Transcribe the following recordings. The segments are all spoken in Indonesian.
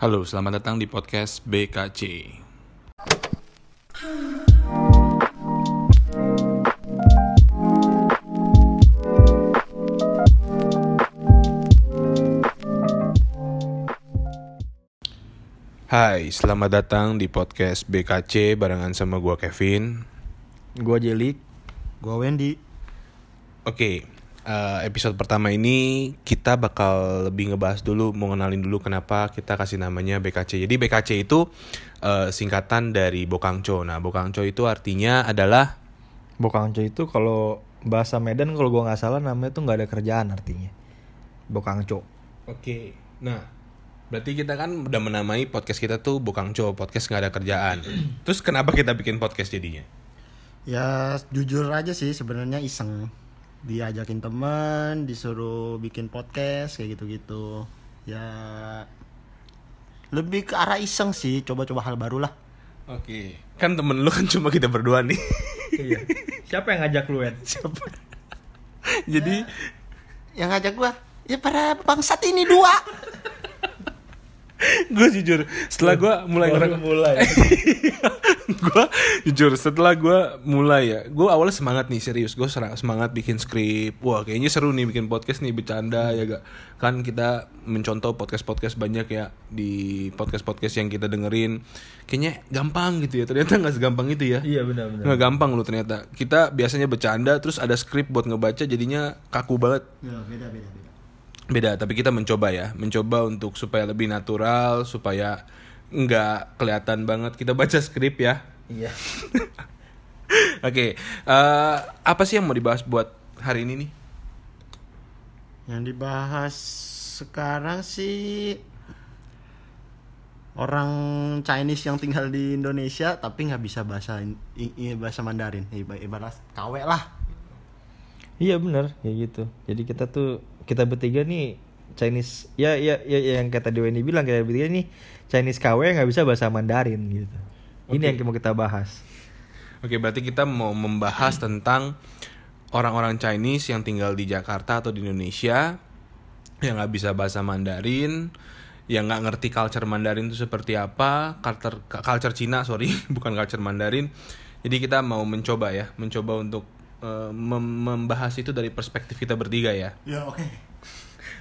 Halo, selamat datang di podcast BKC. Hai, selamat datang di podcast BKC barengan sama gua Kevin. Gua Jelik. Gua Wendy. Oke, eh, episode pertama ini kita bakal lebih ngebahas dulu, mau ngenalin dulu kenapa kita kasih namanya BKC. Jadi BKC itu eh, singkatan dari Bokangco. Nah, Bokangco itu artinya adalah Bokangco itu kalau bahasa Medan kalau gua nggak salah namanya tuh nggak ada kerjaan artinya. Bokangco. Oke, nah berarti kita kan udah menamai podcast kita tuh Bokangco, podcast nggak ada kerjaan. Terus kenapa kita bikin podcast jadinya? Ya jujur aja sih sebenarnya iseng. Diajakin teman, disuruh bikin podcast kayak gitu-gitu. Ya lebih ke arah iseng sih, coba-coba hal baru lah. Oke, kan temen lu kan cuma kita berdua nih. iya. Siapa yang ngajak lu, Ed? Siapa? Jadi Yang ngajak gua ya para bangsat ini dua. gue jujur setelah gue mulai Baru ngerek- mulai. gue jujur setelah gue mulai ya gue awalnya semangat nih serius. Gue semangat bikin skrip. Wah kayaknya seru nih bikin podcast nih bercanda ya gak? Kan kita mencontoh podcast podcast banyak ya di podcast podcast yang kita dengerin. Kayaknya gampang gitu ya ternyata nggak segampang itu ya. Iya benar-benar. nggak gampang lu ternyata. Kita biasanya bercanda terus ada skrip buat ngebaca jadinya kaku banget. Ya beda beda beda. Beda tapi kita mencoba ya mencoba untuk supaya lebih natural supaya nggak kelihatan banget kita baca skrip ya Iya. oke eh, apa sih yang mau dibahas buat hari ini nih Yang dibahas sekarang sih orang Chinese yang tinggal di Indonesia tapi nggak bisa bahasa bahasa Mandarin. Iba- Ibarat KW lah. Iya benar kayak gitu. Jadi kita tuh kita bertiga nih Chinese ya ya ya, ya yang kata Dewa ini bilang kita bertiga nih Chinese KW nggak bisa bahasa Mandarin gitu. Ini Oke. yang mau kita bahas. oke berarti kita mau membahas tentang orang-orang Chinese yang tinggal di Jakarta atau di Indonesia yang nggak bisa bahasa Mandarin yang nggak ngerti culture Mandarin itu seperti apa culture culture Cina sorry bukan culture Mandarin jadi kita mau mencoba ya mencoba untuk mem- membahas itu dari perspektif kita bertiga ya Ya oke.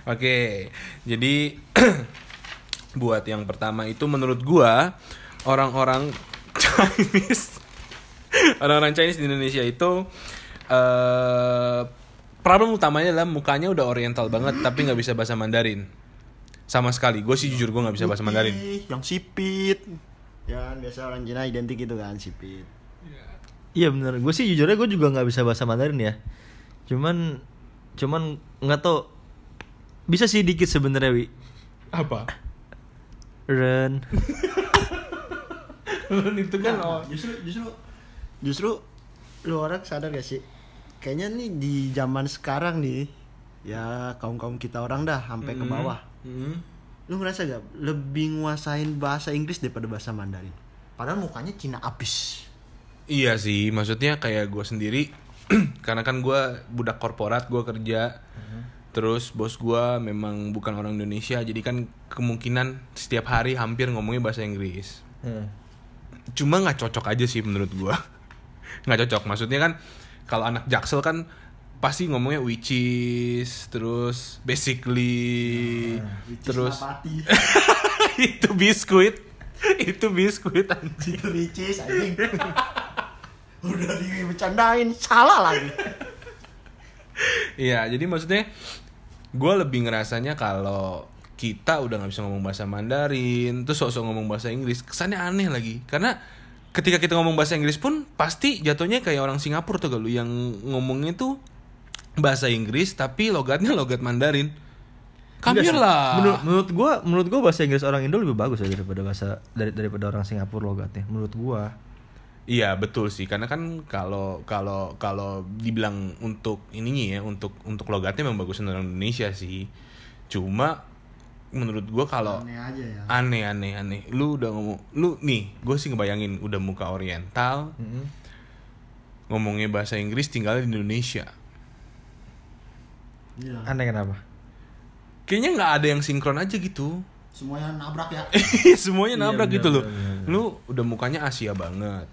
Oke, jadi buat yang pertama itu menurut gua orang-orang Chinese, orang-orang Chinese di Indonesia itu eh problem utamanya adalah mukanya udah Oriental banget tapi nggak bisa bahasa Mandarin sama sekali. Gue sih jujur gue nggak bisa bahasa Mandarin. Yang sipit. Ya biasa orang Cina identik gitu kan sipit. Iya bener, gue sih jujurnya gue juga nggak bisa bahasa Mandarin ya. Cuman, cuman nggak tau. Bisa sih dikit sebenarnya wi. Apa? Ren. itu kan oh. Justru justru justru lu orang sadar gak sih? Kayaknya nih di zaman sekarang nih ya kaum kaum kita orang dah sampai ke bawah. Hmm. Lu ngerasa gak lebih nguasain bahasa Inggris daripada bahasa Mandarin? Padahal mukanya Cina abis. Iya sih, maksudnya kayak gue sendiri, karena kan gue budak korporat, gue kerja, terus bos gue memang bukan orang Indonesia, jadi kan kemungkinan setiap hari hampir ngomongnya bahasa Inggris. Hmm. Cuma nggak cocok aja sih menurut gue, nggak cocok. Maksudnya kan kalau anak jaksel kan pasti ngomongnya which is, terus basically, terus itu biskuit, itu biskuit anjing. itu ricis anjing. Udah dibecandain salah lagi. Iya, jadi maksudnya gue lebih ngerasanya kalau kita udah nggak bisa ngomong bahasa Mandarin, terus sok-sok ngomong bahasa Inggris, kesannya aneh lagi. Karena ketika kita ngomong bahasa Inggris pun pasti jatuhnya kayak orang Singapura tuh kalau yang ngomongnya tuh bahasa Inggris tapi logatnya logat Mandarin. Sih. lah. Menurut, menurut gua, menurut gua bahasa Inggris orang Indo lebih bagus aja daripada bahasa dari, daripada orang Singapura logatnya. Menurut gua. Iya betul sih. Karena kan kalau kalau kalau dibilang untuk ininya ya untuk untuk logatnya memang bagusan orang Indonesia sih. Cuma menurut gua kalau Aneh aja ya. aneh aneh aneh. Lu udah ngomong lu nih gue sih ngebayangin udah muka Oriental ngomongnya bahasa Inggris tinggal di Indonesia. Iya. Aneh kenapa? kayaknya nggak ada yang sinkron aja gitu. Semuanya nabrak ya. Semuanya Iya, nabrak bener, gitu loh. bener, bener. lu udah mukanya Asia banget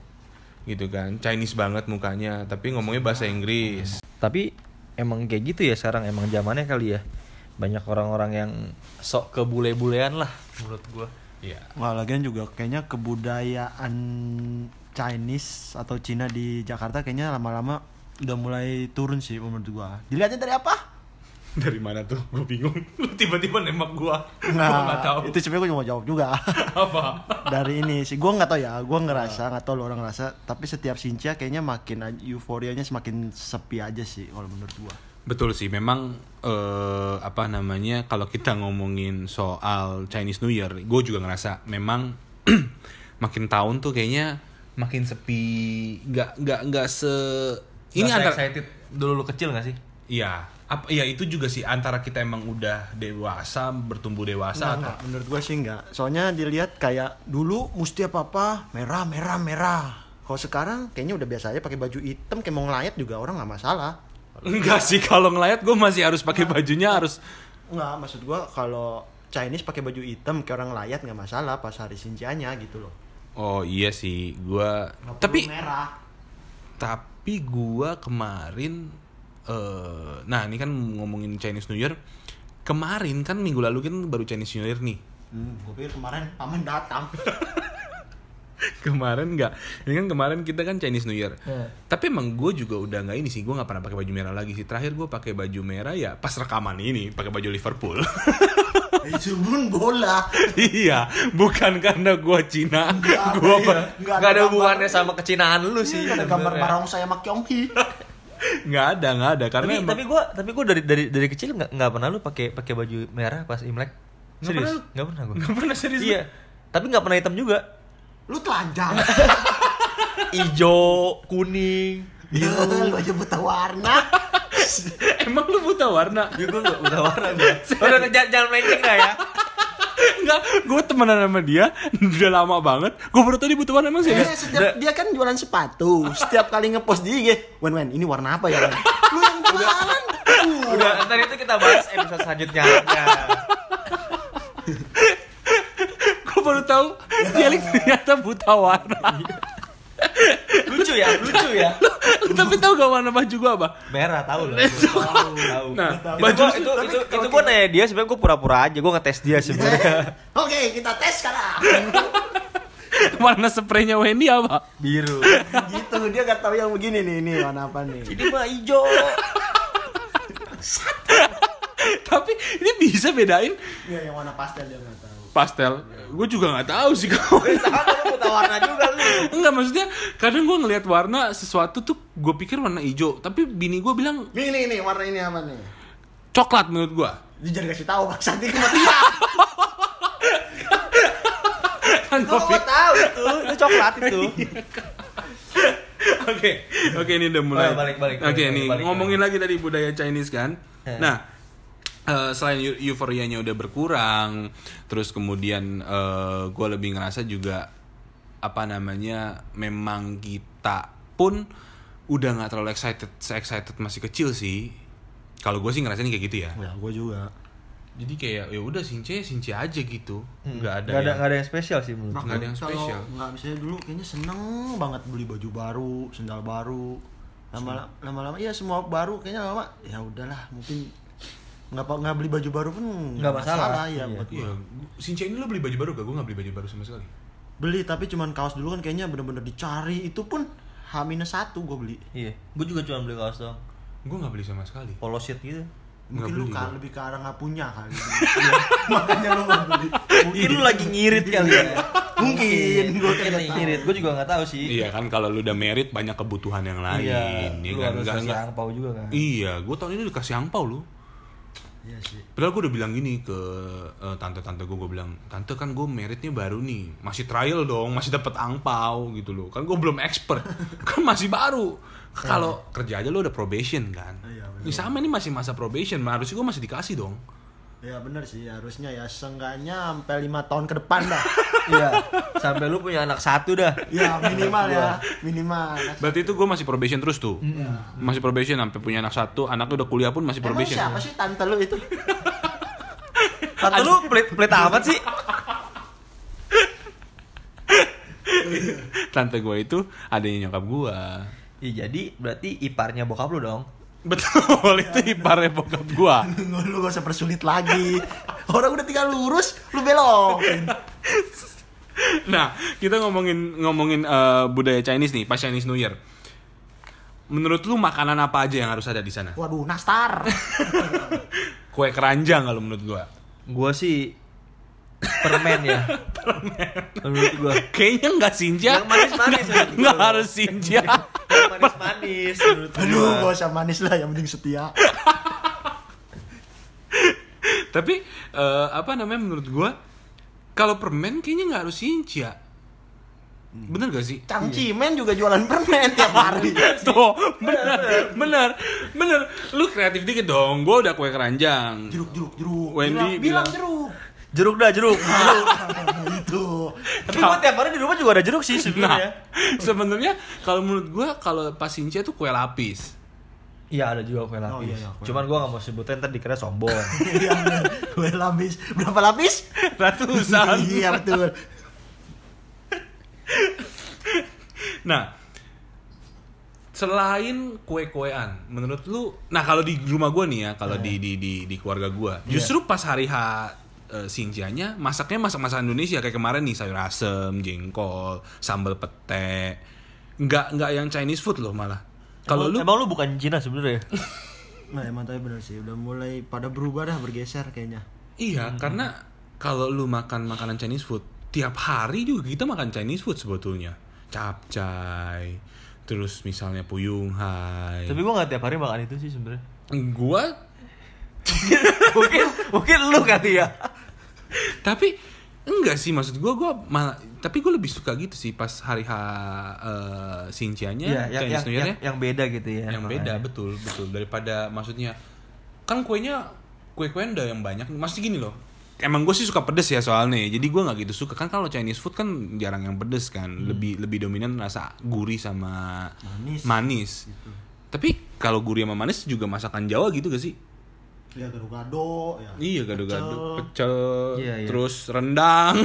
gitu kan Chinese banget mukanya tapi ngomongnya bahasa Inggris Tapi emang kayak gitu ya sekarang emang zamannya kali ya. Banyak orang-orang yang sok ke bule-bulean lah menurut gua. Iya Wah, lagian juga kayaknya kebudayaan Chinese atau Cina di Jakarta kayaknya lama-lama udah mulai turun sih menurut gua. Dilihatnya dari apa? dari mana tuh? Gue bingung. Lu tiba-tiba nembak gua. Gua Nah, nggak tahu. itu sebenarnya gua mau jawab juga. apa? Dari ini sih gua nggak tahu ya, gua ngerasa nggak tahu lu orang ngerasa, tapi setiap Sincia kayaknya makin euforianya semakin sepi aja sih kalau menurut gua. Betul sih, memang eh, apa namanya kalau kita ngomongin soal Chinese New Year, gue juga ngerasa memang makin tahun tuh kayaknya makin sepi, nggak nggak nggak se ini Nggak antara excited dulu lu kecil gak sih? Iya, apa ya itu juga sih antara kita emang udah dewasa, bertumbuh dewasa Nggak, atau nggak, menurut gua sih enggak. Soalnya dilihat kayak dulu mesti apa-apa merah merah merah. Kalau sekarang kayaknya udah biasa aja pakai baju hitam kayak mau ngelayat juga orang nggak masalah. enggak sih kalau ngelayat gue masih harus pakai bajunya harus Enggak, maksud gua kalau Chinese pakai baju hitam kayak orang layat nggak masalah pas hari Sincianya gitu loh. Oh iya sih, Nggak tapi merah. tapi gua kemarin eh nah ini kan ngomongin Chinese New Year kemarin kan minggu lalu kan baru Chinese New Year nih Hmm, gue pikir kemarin paman datang. kemarin nggak ini kan kemarin kita kan Chinese New Year Iya. tapi emang gue juga udah nggak ini sih gue nggak pernah pakai baju merah lagi sih terakhir gue pakai baju merah ya pas rekaman ini pakai baju Liverpool Itu pun bola. iya bukan karena gue Cina Nggak gue ada, iya. Nggak Gak ada gambar- hubungannya sama kecinaan lu sih. Nggak ada gambar barong saya sama Kyong Hee. Nggak ada nggak ada karena Tapi emang- tapi gua tapi gua dari dari dari kecil nggak nggak pernah lu pakai pakai baju merah pas Imlek. Nggak Serius? pernah. Nggak pernah gua. nggak pernah serius Iya. Tapi nggak pernah hitam juga. Lu telanjang. Ijo, kuning. Ya, lu aja buta warna. emang lu buta warna Ya gua nggak udah warna gua. Udah jangan jangan mancing dah ya. Enggak, gue temenan sama dia udah lama banget. Gue baru tadi butuh warna emang Eh, serius. setiap dia kan jualan sepatu. Setiap kali ngepost di IG, Wen Wen, ini warna apa ya? Wen?" Lu yang jualan. Udah, ntar itu kita bahas episode selanjutnya. Ya. Gue baru tahu dia ternyata buta warna. Lucu ya, lucu ya. Tapi tahu gak warna baju gue apa? Merah tahu lah. Tahu, tahu. Nah, itu baju gua, itu itu itu gua nanya dia sebenarnya gua pura-pura aja gua ngetes dia sebenarnya. Oke, kita tes sekarang. warna spraynya Wendy apa? Biru. gitu, dia gak tahu yang begini nih, ini warna apa nih. Ini mah hijau. Tapi ini bisa bedain Iya, yang warna pastel dia gak tahu. Pastel. Gue juga nggak tahu sih kau. Sama lu buta warna juga lu. Enggak maksudnya kadang gue ngelihat warna sesuatu tuh gue pikir warna hijau, tapi bini gue bilang nih, nih, warna ini apa nih? coklat menurut gue. Dia jangan kasih tahu Bang Santi kematian. Kan gua tahu itu, itu coklat itu. Oke, oke ini udah mulai. Oh, balik, balik, Oke balik, nih balik, ngomongin lagi dari budaya Chinese kan. Eh. Nah, eh, selain eu- euforianya udah berkurang, terus kemudian gue lebih ngerasa juga apa namanya, memang kita pun udah nggak terlalu excited, excited masih kecil sih. Kalau gue sih ngerasain kayak gitu ya. ya, gue juga. Jadi kayak ya udah since since aja gitu, nggak ada. Nggak ada yang- nggak ada yang spesial sih menurut. Nggak ada yang spesial. Nggak misalnya dulu kayaknya seneng banget beli baju baru, sendal baru. Lama lama-lama iya semua baru kayaknya lama ya udahlah mungkin nggak nggak beli baju baru pun Nggak masalah. ya Iya. buat gua. Iya, Since ini lo beli baju baru gak? Gue nggak beli baju baru sama sekali. Beli tapi cuman kaos dulu kan kayaknya bener-bener dicari itu pun H-1 gue beli. Iya, gua juga cuma beli kaos doang. Gue nggak beli sama sekali. Polo shirt gitu. Mungkin lu beli ka- gua. lebih ke arah nggak punya kali. Iya, Makanya lu nggak beli. Mungkin lu lagi ngirit kali ya. Mungkin, gua mungkin kagak lagi ngirit. Gua juga nggak tahu sih. Iya kan kalau lu udah merit banyak kebutuhan yang lain. Iya, ya lu kan? harus Nggak- kasih nggak- angpau juga kan. Iya, gue tahun ini dikasih angpau lu. Iya sih. Padahal gue udah bilang gini ke eh, tante-tante gue, gue bilang, tante kan gue meritnya baru nih, masih trial dong, masih dapat angpau gitu loh. Kan gue belum expert, kan masih baru. Kalau kerja aja lu udah probation kan. Iya, bener. Ini sama ini masih masa probation, harusnya gue masih dikasih dong. Ya bener sih harusnya ya seenggaknya sampai lima tahun ke depan dah. Iya, sampai lu punya anak satu dah. ya minimal ya minimal. Berarti itu gue masih probation terus tuh. Masih probation sampai punya anak satu, anaknya udah kuliah pun masih Emang probation. siapa sih tante lu itu? Tante lu pelit pelit amat sih. Tante gue itu adanya nyokap gue. Iya, jadi berarti iparnya bokap lu dong. Betul, itu iparnya bokap gue. lu, lu gak usah persulit lagi orang udah tinggal lurus lu belokin Nah, kita ngomongin ngomongin eh, budaya Chinese nih, pas Chinese New Year. Menurut lu makanan apa aja yang harus ada di sana? waduh nastar Kue keranjang kalau menurut gua. Gua sih permen ya. permen. Menurut gua. Kayaknya nggak sinja. Yang menurut gua. Nggak harus sinja. Yang manis-manis menurut aduh gua. gak usah manis lah yang penting setia Tapi eh, apa namanya menurut gua kalau permen kayaknya nggak harus sinja. Bener gak sih? Cangcimen juga jualan permen tiap hari Tuh, bener, bener, bener. Lu kreatif dikit dong. Gua udah kue keranjang. jeruk jeruk jeruk Wendy bilang, bilang bilang- jeruk Jeruk dah, jeruk. jeruk. itu Tapi gua tiap hari di rumah juga ada jeruk sih Nah, sebenarnya. sebenarnya kalau menurut gua kalau pas sinja tuh kue lapis. Iya ada juga kue lapis. Oh, iya, iya, kue Cuman gua gak mau sebutin ntar dikira sombong. Iya, gue lapis berapa lapis Ratusan. iya betul Nah, selain kue-kuean, menurut lu, nah kalau di rumah gua nih ya, kalau di, di di di keluarga gua, justru pas hari H eh, Sinjanya masaknya masak-masak Indonesia kayak kemarin nih sayur asem, jengkol, sambal pete, nggak nggak yang Chinese food loh malah. Kalau lu, emang, lu bukan Cina sebenarnya? nah emang tapi bener sih udah mulai pada berubah dah bergeser kayaknya iya karena kalau lu makan makanan Chinese food tiap hari juga kita makan Chinese food sebetulnya, capcay, terus misalnya puyung hai. Tapi gua gak tiap hari makan itu sih sebenarnya. gua mungkin mungkin lu kali ya. tapi enggak sih maksud gue gue malah tapi gue lebih suka gitu sih pas hari H uh, Sincianya Iya, yang, Chinese yang, Year-nya. yang, yang beda gitu ya. yang makanya. beda betul betul. Daripada maksudnya kan kuenya kue kue udah yang banyak. Masih gini loh emang gue sih suka pedes ya soalnya jadi gue nggak gitu suka. Kan kalau Chinese food kan jarang yang pedes kan. Lebih lebih dominan rasa gurih sama Manis. manis. Tapi kalau gurih sama manis juga masakan Jawa gitu gak sih ya gado-gado ya iya gado-gado pecel, pecel Iya, iya. terus rendang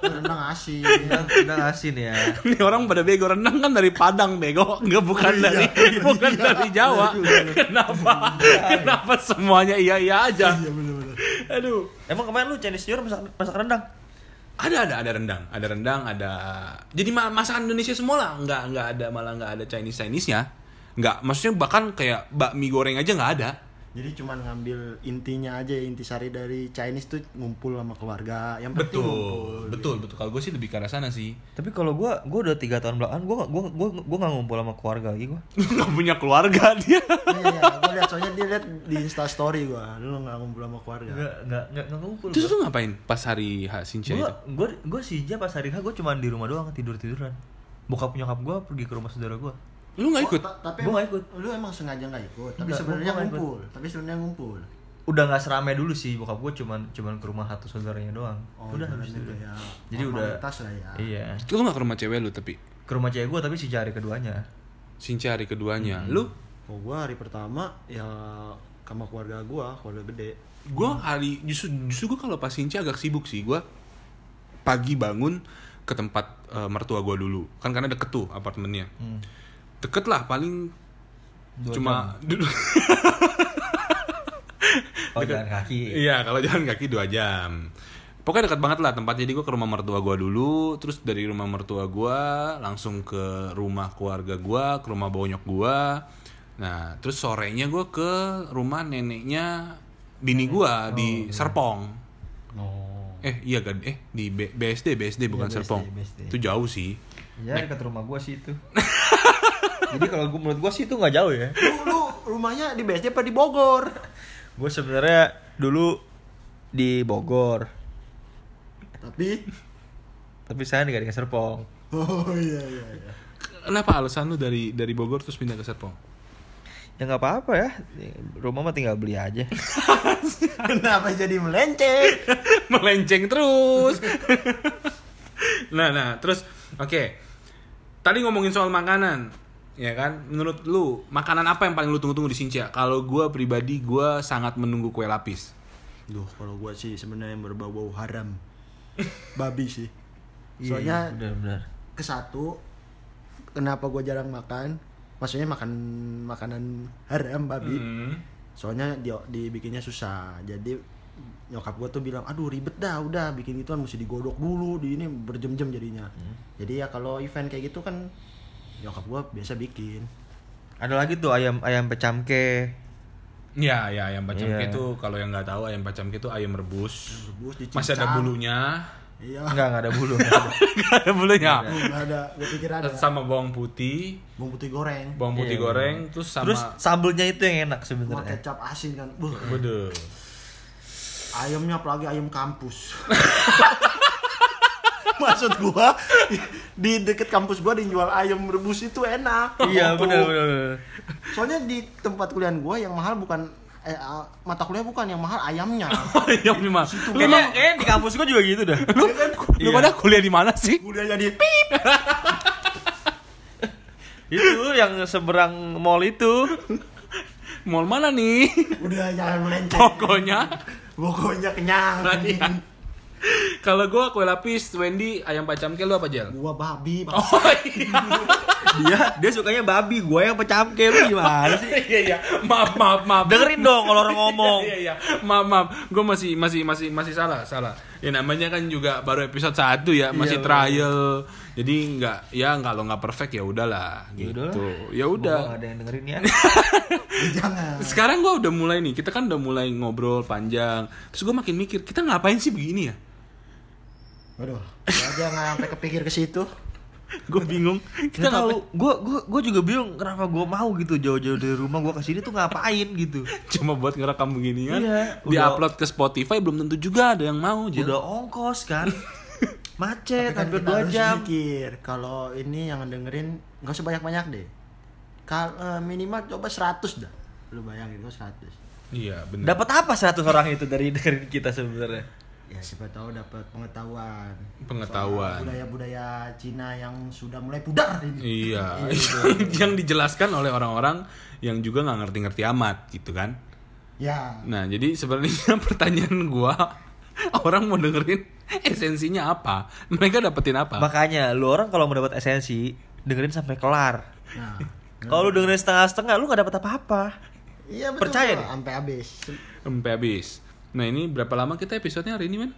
rendang asin Rendang, rendang asin ya. Ini orang pada bego rendang kan dari Padang bego, nggak bukan Iya, dari iya, bukan iya. dari Jawa. Iya juga, iya. Kenapa? Kenapa semuanya iya iya aja? iya bener-bener Aduh. Emang kemarin lu Chinese New Year masak, masak rendang? Ada ada ada rendang, ada rendang, ada. Jadi ma- masakan Indonesia semua lah, nggak nggak ada malah nggak ada Chinese Chinese nya. Nggak, maksudnya bahkan kayak bakmi goreng aja nggak ada. Jadi cuman ngambil intinya aja intisari dari Chinese tuh ngumpul sama keluarga yang Betul, ngumpul. betul, betul. Kalau gue sih lebih ke arah sana sih. Tapi kalau gua gua udah tiga tahun belakangan gua gua gua gua nggak ngumpul sama keluarga lagi gua. Nggak punya keluarga dia. iya iya gue liat soalnya dia liat di insta story gua lu nggak ngumpul sama keluarga Nggak nggak nggak ngumpul. Terus lu ngapain pas hari H Sincia Gua itu? gua gua sih pas hari H gua cuma di rumah doang tidur tiduran. Bokap nyokap gua pergi ke rumah saudara gua. Lu nggak ikut? Oh, ta- tapi Gua nggak ikut. lu emang sengaja nggak ikut tapi sebenarnya ikut. ngumpul tapi sebenarnya ngumpul Udah nggak seramai dulu sih bokap gua cuman cuman ke rumah satu saudaranya doang. udah habis itu. ya Jadi udah lah ya Iya. Lu nggak ke rumah cewek lu tapi Ke rumah cewek gua tapi si jari keduanya. Sincia hari keduanya. Hmm. Lu oh gua hari pertama ya sama keluarga gua keluarga gede gue hari justru justru gue kalau pas Sinca agak sibuk sih gue pagi bangun ke tempat eh, mertua gue dulu kan karena deket tuh apartemennya Hmm. Deket lah paling Dua cuma Oh jalan kaki. iya kalau jalan kaki dua jam pokoknya dekat banget lah tempatnya jadi gue ke rumah mertua gue dulu terus dari rumah mertua gue langsung ke rumah keluarga gue ke rumah bonyok gue nah terus sorenya gue ke rumah neneknya bini gue di Serpong Oh. Eh iya kan eh di B- BSD BSD bukan BSD, Serpong. BSD. Itu jauh sih. Ya dekat rumah gua sih itu. Jadi kalau gua menurut gua sih itu nggak jauh ya. lu, lu rumahnya di BSD apa di Bogor Gue sebenarnya dulu di Bogor, tapi tapi saya di ke Serpong. oh iya iya iya Kenapa alasan lu dari dari Bogor terus pindah ke Serpong? Ya nggak apa-apa ya, rumah mah tinggal beli aja. kenapa jadi melenceng Melenceng terus. nah, nah, terus oke. Tadi ngomongin soal makanan. Ya kan? Menurut lu, makanan apa yang paling lu tunggu-tunggu di Sincia? Kalau gua pribadi gua sangat menunggu kue lapis. Duh, kalau gua sih sebenarnya yang berbau-bau haram. Babi sih. Soalnya benar-benar. ke satu kenapa gua jarang makan? Maksudnya makan makanan haram babi. Hmm. Soalnya di, dibikinnya susah. Jadi nyokap gua tuh bilang, "Aduh, ribet dah, udah bikin itu kan mesti digodok dulu, di ini berjam-jam jadinya." Jadi ya kalau event kayak gitu kan nyokap gua biasa bikin. Ada lagi tuh ayam ayam pecamke. Ya, ya ayam pacamke Iya. itu kalau yang nggak tahu ayam pacamke itu ayam rebus. Rebus Masih ada bulunya. Iya. Enggak, enggak ada bulu. nggak ada. Nggak ada bulunya. Enggak ada, gua pikir ada. Sama bawang putih, Bawang putih goreng. bawang putih Iya, goreng, terus sama Terus sambelnya itu yang enak Sama sebenarnya. kecap asin kan. Buh. Waduh. Ayamnya apalagi ayam kampus. Maksud gua di deket kampus gua dijual ayam rebus itu enak. Iya, benar benar. Soalnya di tempat kuliah gua yang mahal bukan eh, mata kuliah bukan yang mahal ayamnya. Ayam lima. Lu Kayaknya, di kampus gua juga gitu dah. lu, lu Iya. pada kuliah di mana sih? Kuliahnya di pip. itu yang seberang mall itu. Mall mana nih? Udah jangan melenceng. Pokoknya Pokoknya kenyang. Kalau gua kue lapis, Wendy ayam pacamke lu apa Jel? Gua babi. Bang. Oh iya. dia dia sukanya babi, gua yang pecamke lu gimana sih? Iya iya. Maaf maaf maaf. Dengerin dong kalau orang ngomong. Iya iya. Maaf maaf. Gue masih masih masih masih salah salah. Ya namanya kan juga baru episode 1 ya, masih Iya, trial. Jadi nggak ya kalau nggak perfect ya udahlah Ya gitu. Ya udah. Nggak ada yang dengerin ya. jangan. Sekarang gue udah mulai nih, kita kan udah mulai ngobrol panjang. Terus gue makin mikir, kita ngapain sih begini ya? Waduh, aja nggak sampai kepikir ke situ. Gue bingung. Kita Kita tahu, gua gua gua juga bingung kenapa gua mau gitu jauh-jauh dari rumah gua ke sini tuh ngapain gitu. Cuma buat ngerekam begini kan? Iya, Di upload ke Spotify belum tentu juga ada yang mau. Jel. Udah ongkos kan. Macet Tapi kan hampir kita 2 harus jam. mikir kalau ini yang dengerin nggak usah banyak-banyak deh. Kal eh, minimal coba 100 dah. Lu bayangin gua 100. Iya benar. Dapat apa 100 orang itu dari dengerin kita sebenarnya? Ya siapa tahu dapat pengetahuan. Pengetahuan. Soal budaya-budaya Cina yang sudah mulai pudar ini. Iya, yang dijelaskan oleh orang-orang yang juga nggak ngerti-ngerti amat gitu kan. Ya. Nah, jadi sebenarnya pertanyaan gua orang mau dengerin esensinya apa? Mereka dapetin apa? Makanya lu orang kalau mau dapat esensi dengerin sampai kelar. Nah. Kalau lu dengerin setengah-setengah lu nggak dapat apa-apa. Iya betul. Percaya deh. sampai habis. Sampai habis. Nah, ini berapa lama kita episodenya hari ini, Man?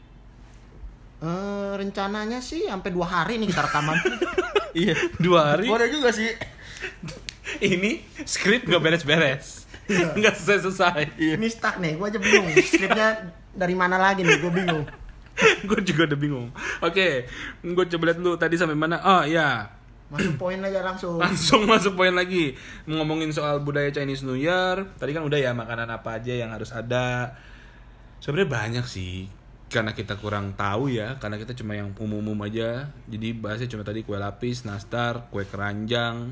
Eh, rencananya sih sampai dua hari nih kita rekaman. Iya. Dua hari. Gua ada juga sih. ini skrip nggak beres-beres. Nggak selesai-selesai. Ini stuck nih, gua aja bingung. Skripnya dari mana lagi nih, gua bingung. gue juga udah bingung. Oke, gue coba lihat dulu tadi sampai mana. Oh, ya. Masuk poin aja langsung. Langsung masuk poin lagi. Ngomongin soal budaya Chinese New Year. Tadi kan udah ya makanan apa aja yang harus ada. Sebenarnya banyak sih. Karena kita kurang tahu ya, karena kita cuma yang umum-umum aja. Jadi bahasnya cuma tadi kue lapis, nastar, kue keranjang,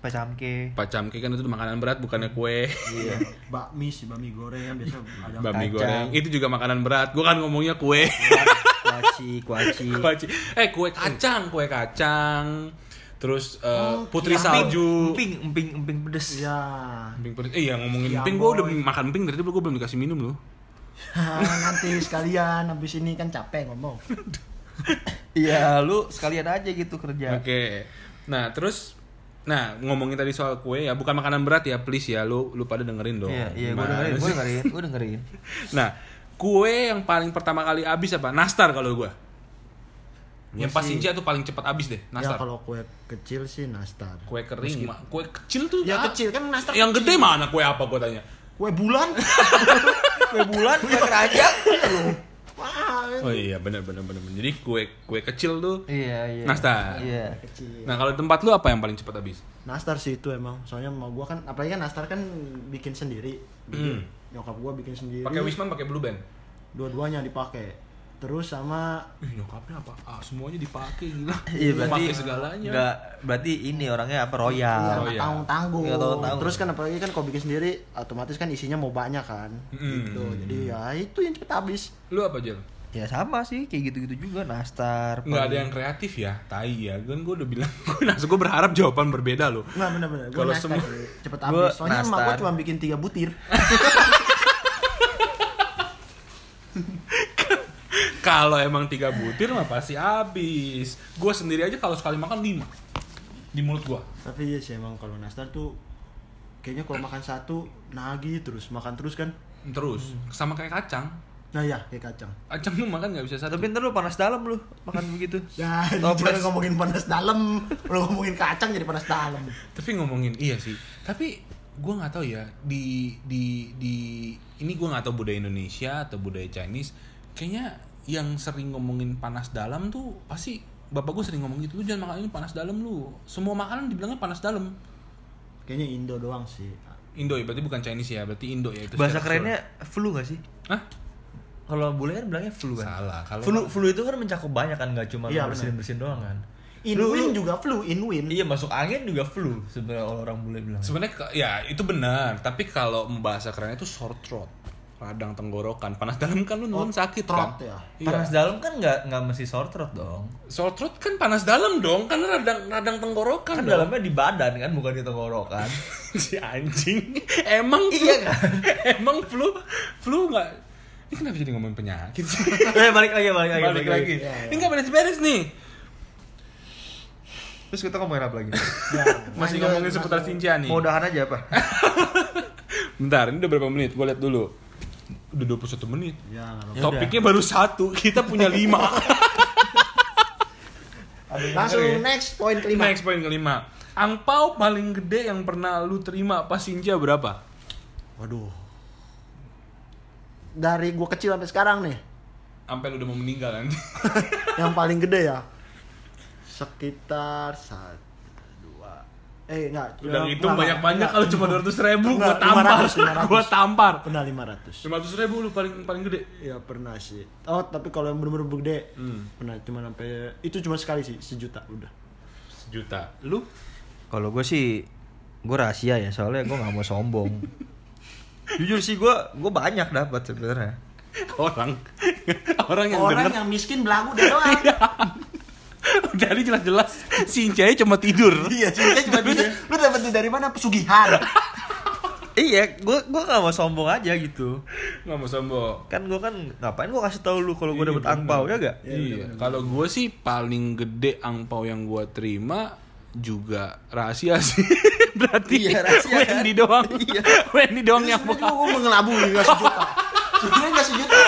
Pacamke. pacamke kan itu makanan berat bukannya kue. Iya. Bakmi sih, bakmi goreng yang biasa ada Bami kacang. goreng itu juga makanan berat. Gue kan ngomongnya kue. Kuaci, kuaci. Kuaci. Eh kue kacang, kue kacang. Terus eh, Oh, putri kiam. salju. Emping, emping, emping pedes. Iya. Emping pedes. Eh, iya ngomongin Kiam, emping, gue udah makan emping dari tadi gue belum dikasih minum loh. Nanti sekalian habis ini kan capek ngomong. Iya, lu sekalian aja gitu kerja. Oke. Nah terus, nah ngomongin tadi soal kue ya, bukan makanan berat ya, please ya, lu lu pada dengerin dong. Iya, iya, gua Gimana dengerin, gua sih? dengerin, gua dengerin. Nah, kue yang paling pertama kali habis apa? Nastar kalau gue. Yang pas sih- Inja tuh paling cepat habis deh, Ya nastar. kalau kue kecil sih nastar. Kue kering, mah. kue kecil tuh. Ya ah, kecil kan nastar. Yang kecil. gede mana kue apa gue tanya? Kue bulan. Kue bulan, kue keranjang. Wah, Oh iya benar benar benar. Jadi kue kue kecil tuh Iya, iya. Nastar. Iya. kecil. Nah kalau di tempat lu apa yang paling cepat habis? Nastar sih itu emang. Soalnya mau gua kan apalagi kan nastar kan bikin sendiri. Bikin. Nyokap gua bikin sendiri. Hmm. Pakai Wisman pakai Blue Band. Dua-duanya dipakai. Terus sama Ih, nyokapnya apa? Ah, semuanya dipakai gila. Iya, berarti Pakai segalanya. Enggak, berarti ini orangnya apa royal. Oh, iya. tanggung-tanggung. Nggak tanggung-tanggung. Terus kan apalagi kan kalau bikin sendiri otomatis kan isinya mau banyak kan. Mm. Gitu. Jadi ya itu yang cepet habis. Lu apa, Jel? Ya sama sih, kayak gitu-gitu juga nastar. Nggak ada yang kreatif ya, tai ya. Kan gue udah bilang, gue nah, gue berharap jawaban berbeda loh. Nggak bener-bener. Gua Kalau nastar semua- cepet habis. Soalnya emak gua nastar. cuma bikin tiga butir. kalau emang tiga butir mah pasti habis. Gue sendiri aja kalau sekali makan lima di mulut gue. Tapi iya sih emang kalau nastar tuh kayaknya kalau makan satu nagih terus makan terus kan. Terus sama kayak kacang. Nah ya kayak kacang. Kacang tuh makan nggak bisa satu. Tapi ntar lu panas dalam lu makan begitu. Ya, jangan ngomongin panas dalam, lu ngomongin kacang jadi panas dalam. Tapi ngomongin iya sih. Tapi gue nggak tahu ya di di di ini gue nggak tahu budaya Indonesia atau budaya Chinese. Kayaknya yang sering ngomongin panas dalam tuh pasti bapak gue sering ngomong gitu. Lu jangan makan ini panas dalam lu. Semua makanan dibilangnya panas dalam. Kayaknya Indo doang sih. Indo ya, berarti bukan Chinese ya, berarti Indo ya itu. Bahasa kerennya flu gak sih? Hah? Kalau bule kan bilangnya flu kan. Salah. Kalau Flu flu itu kan mencakup banyak kan nggak cuma Iya, bersin bersin doang kan. Lu- Inwin lu- juga flu, Inwin. Iya masuk angin juga flu sebenarnya orang bule bilang. sebenarnya ya itu benar, tapi kalau bahasa kerennya itu sore throat. Radang tenggorokan, panas dalam kan lu Oh, nun sakit kan? throat ya? Iya. Panas dalam kan nggak nggak mesti sore throat dong. Sore throat kan panas dalam dong, karena radang radang tenggorokan Kan dong. dalamnya di badan kan bukan di tenggorokan. si anjing. Emang flu, Iya kan? emang flu flu nggak ini kenapa jadi ngomongin penyakit sih? eh balik lagi balik lagi Balik lagi. Iya, iya. Ini nggak beres-beres nih. Terus kita ngomongin apa lagi? Ya, Masih ngomongin seputar. Cincia nih. Mau udahan aja apa? Bentar, ini udah berapa menit? Gue lihat dulu. Udah 21 menit. Ya, apa-apa. Ya Topiknya baru satu, kita punya lima. Langsung next poin kelima. Next poin kelima. Angpau paling gede yang pernah lu terima pas Sinja berapa? Waduh. Dari gua kecil sampai sekarang nih, Sampai lu udah mau meninggal kan? yang paling gede ya sekitar satu eh enggak Udah hitung enggak, banyak-banyak kalau cuma 200 ribu gua Enggak, tampar. 500, 500. Gua tampar. pernah 500 500 ribu lu paling paling gede. ya pernah sih oh tapi kalau yang bener-bener gede Hmm. pernah cuma sampai itu cuma sekali sih sejuta udah Sejuta. Lu? Kalau gue sih gue rahasia ya soalnya gue nggak mau sombong. Jujur sih gue gue banyak dapat sebenarnya. Orang. Orang yang orang denger. yang miskin belagu dia doang Jadi jelas-jelas Sinja cuma tidur. iya cinta cuma dia lu dapet dari mana pesugihan iya, gue gue nggak mau sombong aja gitu. Nggak mau sombong. Kan gue kan ngapain gue kasih tahu lu kalau gue Iya, dapet angpau ya gak? Iya. Kalau gue sih paling gede angpau yang gue terima juga rahasia sih. Berarti Iya, rahasia kan? Wendy doang. Iya. Wendy doang yang Sebenarnya buka. gua mengelabui nggak sejuta sebenarnya nggak sejuta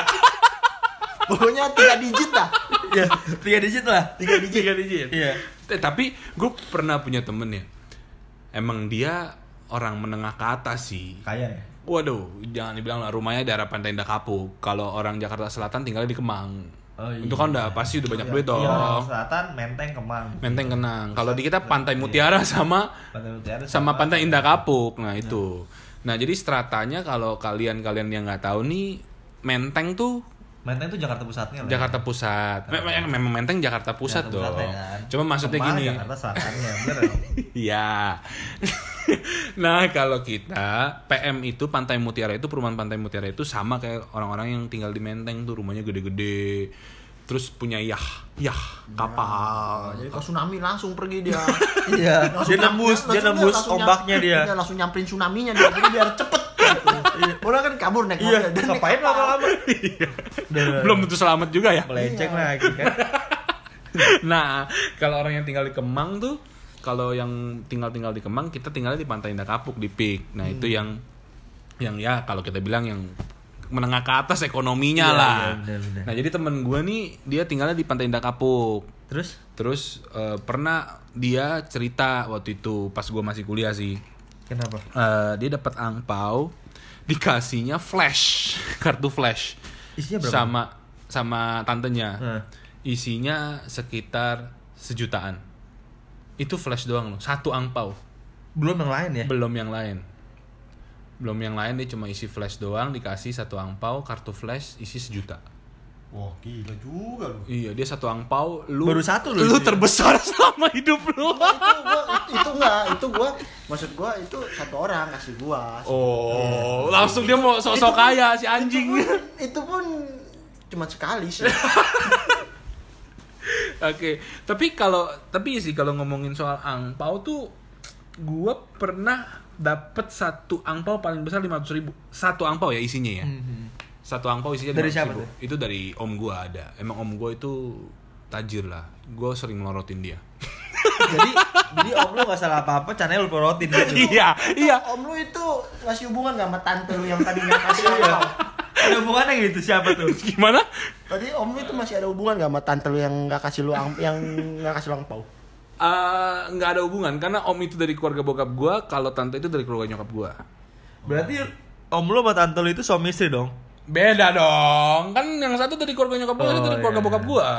pokoknya tiga digit dah Iya, tiga digit lah. Tiga digit. Tiga digit. Iya. Eh, tapi gue pernah punya temen ya. Emang dia orang menengah ke atas sih. Kaya ya. Waduh, jangan dibilang lah rumahnya daerah Pantai Indah Kapuk. Kalau orang Jakarta Selatan tinggalnya di Kemang. Oh, iya. Itu kan udah pasti udah banyak duit dong. Iya, selatan Menteng Kemang. Menteng kenang. Kalau di kita Pantai Mutiara sama Pantai Mutiara sama Pantai Indah Kapuk. Nah, itu. Nah, jadi stratanya kalau kalian-kalian yang nggak tahu nih, Menteng tuh Menteng itu Jakarta pusatnya lah. Jakarta Pusat. Me- me- Memang Menteng Jakarta Pusat Jakarta dong. Pusat ya kan. Cuma maksudnya Kemang gini. Jakarta selatannya, bener ya? Iya. nah, kalau kita PM itu Pantai Mutiara itu perumahan Pantai Mutiara itu sama kayak orang-orang yang tinggal di Menteng tuh rumahnya gede-gede. Terus punya yah, yah kapal. jadi kalau tsunami langsung pergi dia Iya, Langsung dia nembus, dia langsung nembus ombaknya dia. Iya, langsung nyamperin tsunami-nya dia jadi biar cepet. Orang kan kabur naik Iya, mobil naik ngapain lama-lama? Belum tentu selamat juga ya. Melenceng lagi kan. nah, kalau orang yang tinggal di Kemang tuh kalau yang tinggal-tinggal di Kemang, kita tinggalnya di Pantai Indah Kapuk di Pik. Nah, itu yang yang ya kalau kita bilang yang menengah ke atas ekonominya Iya, lah. iya, benar, benar. Nah, jadi temen gue nih dia tinggalnya di Pantai Indah Kapuk. Terus Terus eh, pernah dia cerita waktu itu pas gue masih kuliah sih. kenapa? Eh, dia dapat angpau dikasihnya flash, kartu flash. Isinya berapa? Sama sama tantenya. Hah. Isinya sekitar sejutaan. Itu flash doang loh, satu angpau. Belum yang lain ya? Belum yang lain. Belum yang lain dia cuma isi flash doang dikasih satu angpau kartu flash isi sejuta. Wah, gila juga lu. Iya, dia satu angpau, lu Baru satu Lu itu ya? terbesar selama hidup lu. itu gua itu, itu enggak, itu gua maksud gua itu satu orang kasih gua. Oh, langsung dia mau sosok kaya si anjing. Itu pun, itu pun cuma sekali sih. Oke, tapi kalau tapi sih kalau ngomongin soal angpau tuh gua pernah dapet satu angpau paling besar 500 ribu satu angpau ya isinya ya Mhm. Satu angpau isinya Dari 200 siapa tuh? Itu dari om gua ada. Emang om gua itu tajir lah. Gua sering melorotin dia. jadi jadi om lu gak salah apa-apa caranya lu porotin gitu iya, iya. Om lu itu ngasih hubungan gak sama tante lu yang tadi nggak kasih angpau? ada hubungannya gitu siapa tuh Gimana? Tadi om lu itu masih ada hubungan gak sama tante lu yang nggak kasih lu ang yang nggak kasih lu angpau? Eh, nggak ada hubungan karena om itu dari keluarga bokap gua, kalau tante itu dari keluarga nyokap gua. berarti om lu sama tante lu itu suami istri dong Beda dong. Kan yang satu dari keluarga nyokap gua, yang satu dari Oh, keluarga iya. bokap gua.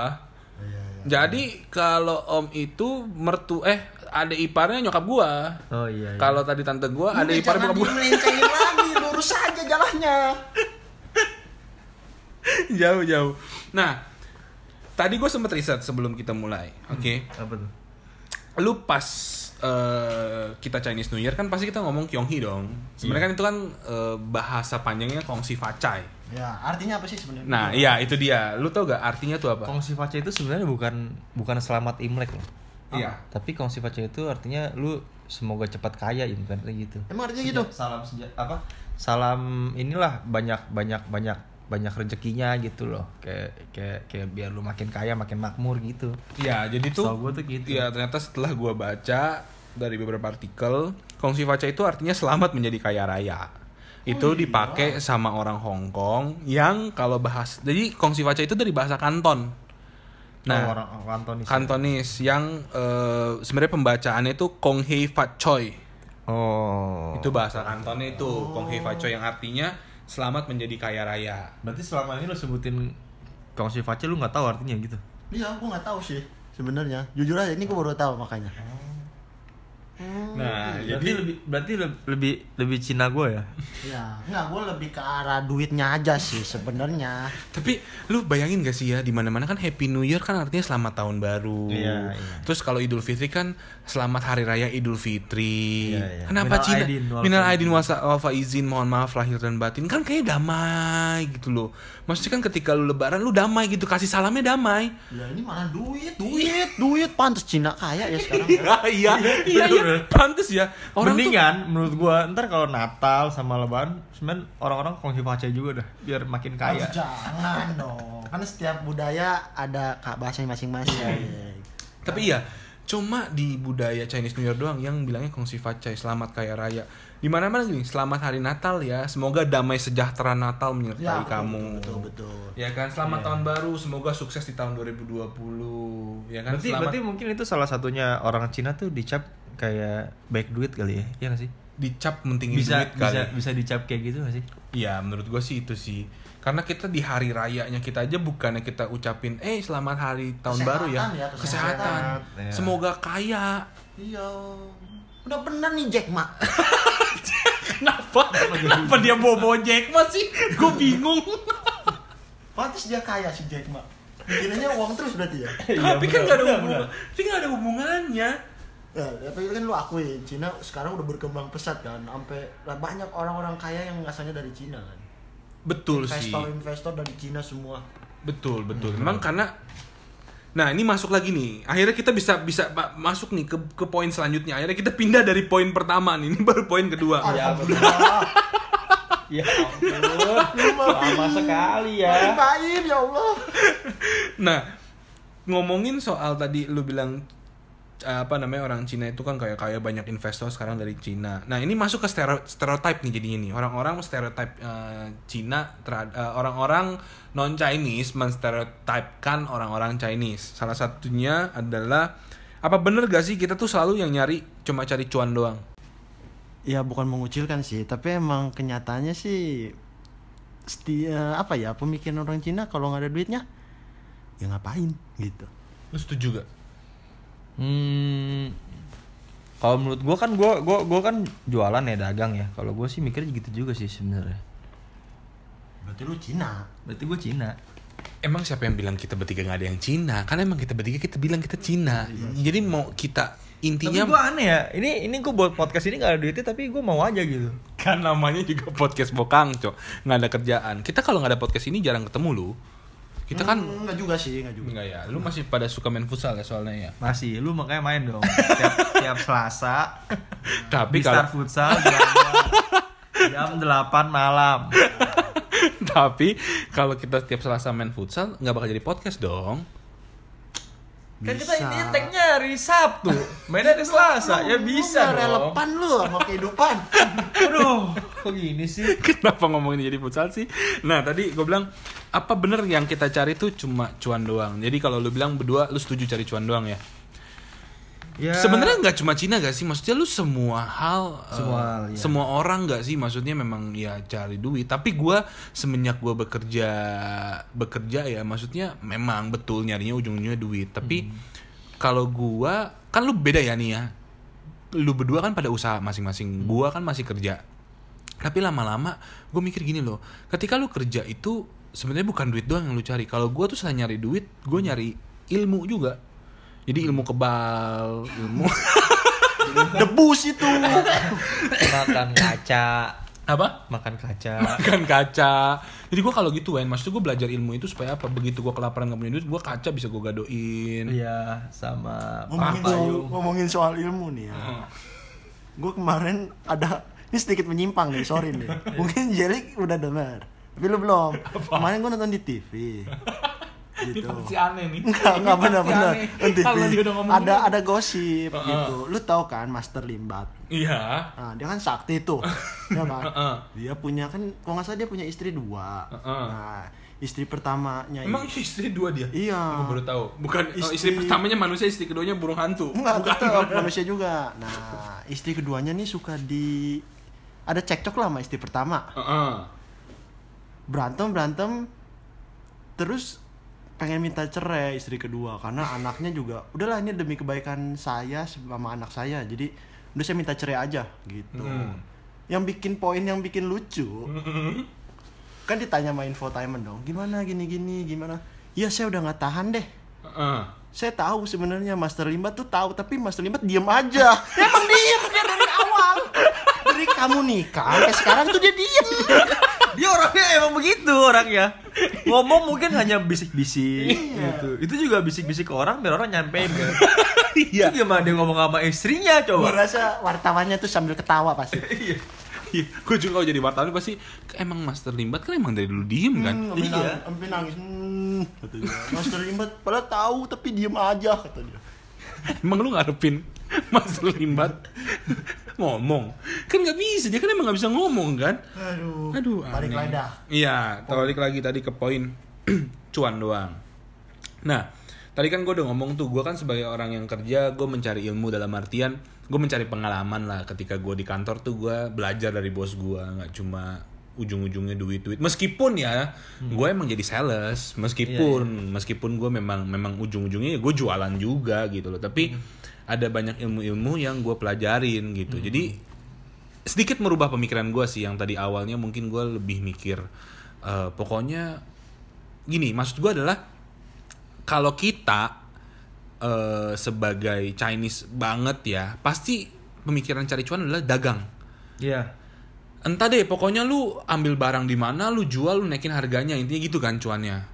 Jadi kalau om itu mertu eh ada iparnya nyokap gua. oh iya, Kalau tadi tante gua ada ipar bokap dimelencengin lagi, lurus aja jalannya. jauh jauh. Nah, tadi gua sempet riset sebelum kita mulai. Oke. apa tuh Lu pas eh, kita Chinese New Year kan pasti kita ngomong Kyonghi dong. Sebenarnya kan itu kan eh, bahasa panjangnya Kongsi Facai. Ya, artinya apa sih sebenarnya? Nah, iya itu dia. Lu tau gak artinya tuh apa? kongsi faca itu sebenarnya bukan bukan selamat imlek loh Iya. tapi kongsi faca itu artinya lu semoga cepat kaya ya bukan kayak gitu Emang artinya gitu? salam seja apa salam inilah banyak banyak banyak banyak rezekinya gitu loh kayak kayak kayak biar lu makin kaya makin makmur gitu Iya, jadi tuh gua tuh gitu. Iya, ternyata setelah gua baca dari beberapa artikel, kongsi faca itu artinya selamat menjadi kaya raya. Itu dipakai sama orang Hong Kong yang kalau bahas jadi kongsi faca itu dari bahasa Kanton. nah Nah, orang orang Kantonis Kantonis yang eh, sebenarnya pembacaannya itu Kong Hei Fat Choi. oh Itu bahasa Kantonnya itu Kong Hei Fat Choi yang artinya selamat menjadi kaya raya. berarti selama ini lu sebutin kongsi faca lu nggak tahu artinya gitu Iya, aku nggak tahu sih sebenarnya. Jujur aja, ini aku baru tahu makanya. Nah, berarti jadi lebih berarti lebih lebih, lebih Cina gue ya Ya, nggak, gue lebih ke arah duitnya aja sih sebenarnya. Tapi lu bayangin gak sih ya di mana-mana kan Happy New Year kan artinya selamat tahun baru. Iya, iya. Terus kalau Idul Fitri kan selamat hari raya Idul Fitri. Iya, iya. Kenapa Minal Cina? aidin wal Minal faizin. aidin wasa- wal faizin, mohon maaf lahir dan batin. Kan kayak damai gitu loh. Maksudnya kan ketika lu lebaran lu damai gitu, kasih salamnya damai. Ya ini malah duit, duit, duit. Pantes Cina kaya ya sekarang. ya. iya, iya, iya, pantes ya. Orang tuh Mendingan menurut gua ntar kalau Natal sama Lebaran sebenarnya orang-orang kongsi faca juga dah biar makin kaya. Jangan dong. Kan setiap budaya ada kak bahasanya masing-masing. Tapi iya, cuma di budaya Chinese New Year doang yang bilangnya kongsi facai, selamat kaya raya. Di mana-mana gini, selamat hari Natal ya. Semoga damai sejahtera Natal menyertai Ya, betul, kamu. Betul, betul. Ya kan, selamat tahun baru. Semoga sukses di tahun 2020. Ya kan, Berarti, selamat berarti mungkin itu salah satunya orang Cina tuh dicap kayak baik duit kali ya, iya gak sih? dicap mentingin Bisa duit bisa kali. bisa dicap kayak gitu gak sih? Iya, menurut gue sih itu sih. Karena kita di hari rayanya kita aja bukannya kita ucapin, eh selamat hari tahun Kesehatan baru ya, ya, kesehatan. kesehatan. Ya. Semoga kaya. Iya. Udah bener nih Jack Ma. Kenapa? Kenapa dia bawa-bawa Jack Ma sih? Gue bingung. Pantes dia kaya si Jack Ma. Pikirannya uang terus berarti ya. tapi kan benar, gak ada hubungan, tapi gak ada hubungannya. Ya, tapi kan lu akuin Cina sekarang udah berkembang pesat kan, sampai banyak orang-orang kaya yang asalnya dari Cina kan. Betul sih. Investor-investor dari Cina semua. Betul betul. Memang karena Nah ini masuk lagi nih. Akhirnya kita bisa bisa masuk nih ke ke poin selanjutnya. Akhirnya kita pindah dari poin pertama nih. Ini baru poin kedua. Alhamdulillah. Ya ampun, lama sekali ya. Main ya Allah. Nah ngomongin soal tadi lu bilang apa namanya orang Cina itu kan kayak kayak banyak investor sekarang dari Cina. Nah ini masuk ke stereo, stereotype nih jadinya nih orang-orang stereotype eh, Cina terhad- eh, orang-orang non Chinese menstereotipkan orang-orang Chinese. Salah satunya adalah apa bener gak sih kita tuh selalu yang nyari cuma cari cuan doang? Ya bukan mengucilkan sih, tapi emang kenyataannya sih setia apa ya pemikiran orang Cina kalau nggak ada duitnya ya ngapain gitu. Lu setuju gak? Hmm, kalau menurut gua kan gua gua gua kan jualan ya dagang ya. Kalau gua sih mikirnya gitu juga sih sebenarnya. Berarti lu Cina. Berarti gua Cina. Emang siapa yang bilang kita bertiga nggak ada yang Cina? Kan emang kita bertiga kita bilang kita Cina. Jadi mau kita intinya Tapi gua aneh ya. Ini ini gua buat podcast ini gak ada duitnya tapi gua mau aja gitu. kan namanya juga podcast bokang cok nggak ada kerjaan kita kalau nggak ada podcast ini jarang ketemu lu kita kan Hmm, nggak juga sih, nggak juga. enggak ya lu masih pada suka main futsal ya soalnya ya Masih, lu makanya main dong. tiap, tiap Selasa tapi di Star kalau Futsal jam, jam 8 malam. Tapi kalau kita setiap Selasa main futsal nggak bakal jadi podcast dong. Kan kita intinya tag-nya hari Sabtu. Mainnya di Selasa. Ya bisa Lu dong. relevan lu sama kehidupan. Aduh, kok gini sih? Kenapa ngomongin jadi futsal sih? Nah tadi gue bilang apa bener yang kita cari tuh cuma cuan doang. Jadi kalau lu bilang berdua lu setuju cari cuan doang ya? Ya. Sebenarnya nggak cuma Cina gak sih? Maksudnya lu semua hal, Semua hal, iya. semua orang gak sih? Maksudnya memang ya cari duit. Tapi gua semenjak gua bekerja, bekerja ya, maksudnya memang betul nyarinya ujung-ujungnya duit. Tapi Hmm. kalau gua kan lu beda ya nih ya. Lu berdua kan pada usaha Hmm. masing-masing. Gua kan masih kerja. Tapi lama-lama gue mikir gini loh, ketika lu kerja itu sebenarnya bukan duit doang yang lu cari. Kalau gua tuh selain nyari duit, gue nyari ilmu juga. Jadi ilmu kebal, ilmu Debus itu. makan kaca, apa? makan kaca. Makan kaca. Jadi gua kalau gitu Wen, maksudnya gue belajar ilmu itu supaya apa? Begitu gua kelaparan gak punya duit, gua kaca bisa gue gadoin. Iya, sama ngomongin soal, ngomongin soal ilmu nih ya. Gue kemarin ada ini sedikit menyimpang nih, sorry nih. Mungkin Jelly udah dengar. Tapi lu belum. Kemarin gue nonton di TV. Gitu. pasti aneh nih. Enggak, enggak benar-benar. ngomong Ada ada gosip Heeh. gitu. Lu tahu kan Master Limbat? Iya. Nah, dia kan sakti tuh. ya kan? Heeh. Dia punya kan kalau nggak salah dia punya istri dua. Heeh. Nah, istri pertamanya Emang istri dua dia? Iya. Gue baru tahu. Bukan oh, istri... Istri- pertamanya manusia, istri keduanya burung hantu. Enggak, Bukan. tetap manusia juga. Nah, istri keduanya nih suka di ada cekcok lah sama istri pertama. Heeh. Berantem berantem terus pengen minta cerai istri kedua karena anaknya juga udahlah ini demi kebaikan saya sama anak saya. Jadi udah saya minta cerai aja gitu. Hmm. Yang bikin poin yang bikin lucu Mm-mm. kan ditanya sama infotainment dong. Gimana gini gini gimana? Ya saya udah nggak tahan deh. Heeh. Saya tahu sebenarnya Master Limbat tuh tahu tapi Master Limbat diem aja. Emang diem dia dari awal. Dari kamu nikah sampai sekarang tuh dia diem. Dia orangnya emang begitu orangnya. Ngomong mungkin hanya bisik-bisik gitu. Itu juga bisik-bisik ke orang biar orang nyampein kan. Iya. Itu gimana dia ngomong sama istrinya Gue coba? rasa wartawannya tuh sambil ketawa pasti. Iya. Iya, gue juga kalau jadi wartawan pasti emang Master Limbat kan emang dari dulu diem kan. Hmm, Iya. nangis, sampai nangis. Hmm, kata dia. Master Limbat padahal tahu tapi diem aja kata dia. Emang lu ngarepin Master Limbat ngomong? Kan nggak bisa, dia kan emang nggak bisa ngomong kan? Aduh. Aduh, Balik lagi dah. Iya, balik lagi tadi ke poin cuan doang. Nah, tadi kan gue udah ngomong tuh, gue kan sebagai orang yang kerja, gue mencari ilmu dalam artian, gue mencari pengalaman lah. Ketika gue di kantor tuh, gue belajar dari bos gue, nggak cuma ujung-ujungnya duit-duit. Meskipun ya, gue emang jadi sales, meskipun meskipun gue memang memang ujung-ujungnya ya gue jualan juga gitu loh. Tapi ada banyak ilmu-ilmu yang gue pelajarin gitu. Jadi sedikit merubah pemikiran gue sih yang tadi awalnya mungkin gue lebih mikir eh, pokoknya gini maksud gue adalah kalau kita eh, sebagai Chinese banget ya pasti pemikiran cari cuan adalah dagang. Iya. entah deh pokoknya lu ambil barang di mana lu jual lu naikin harganya. Intinya gitu kan cuannya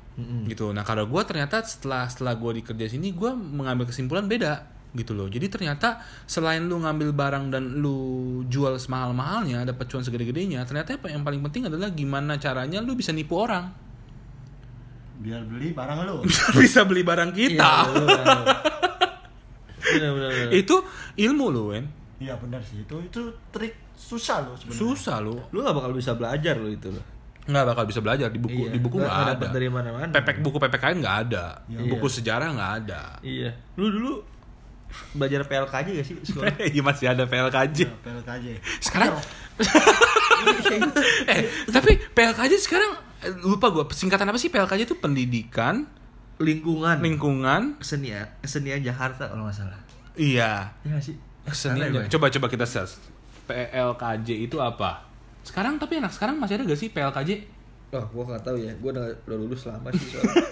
gitu. Nah kalau gue ternyata setelah setelah gue dikerja sini gue mengambil kesimpulan beda gitu loh jadi ternyata selain lu ngambil barang dan lu jual semahal mahalnya dapat cuan segede-gedenya ternyata apa yang paling penting adalah gimana caranya lu bisa nipu orang Biar beli barang lu. bisa beli barang kita Iya, bener, bener, bener, bener. itu ilmu lu Wen Iya benar sih itu itu trik susah loh sebenarnya. susah lu Lu gak bakal bisa belajar lo itu lo. nggak bakal bisa belajar di buku Iya, di buku nggak- ada dari mana-mana. pepek buku PPKN nggak ada Iya. buku sejarah nggak ada Iya. Lu dulu belajar PLKJ gak sih sekolah? Iya masih ada PLKJ. Ya, PLKJ. Sekarang eh tapi PLKJ sekarang eh, lupa gua singkatan apa sih PLKJ itu pendidikan Lingkungan. lingkungan kesenian, kesenian Jakarta kalau nggak salah. iya Iya gak sih? kesenian Salah ya, coba coba kita search PLKJ itu apa sekarang tapi anak sekarang masih ada gak sih PLKJ Oh, gua nggak tahu ya. Gua udah, udah lulus lama sih soalnya.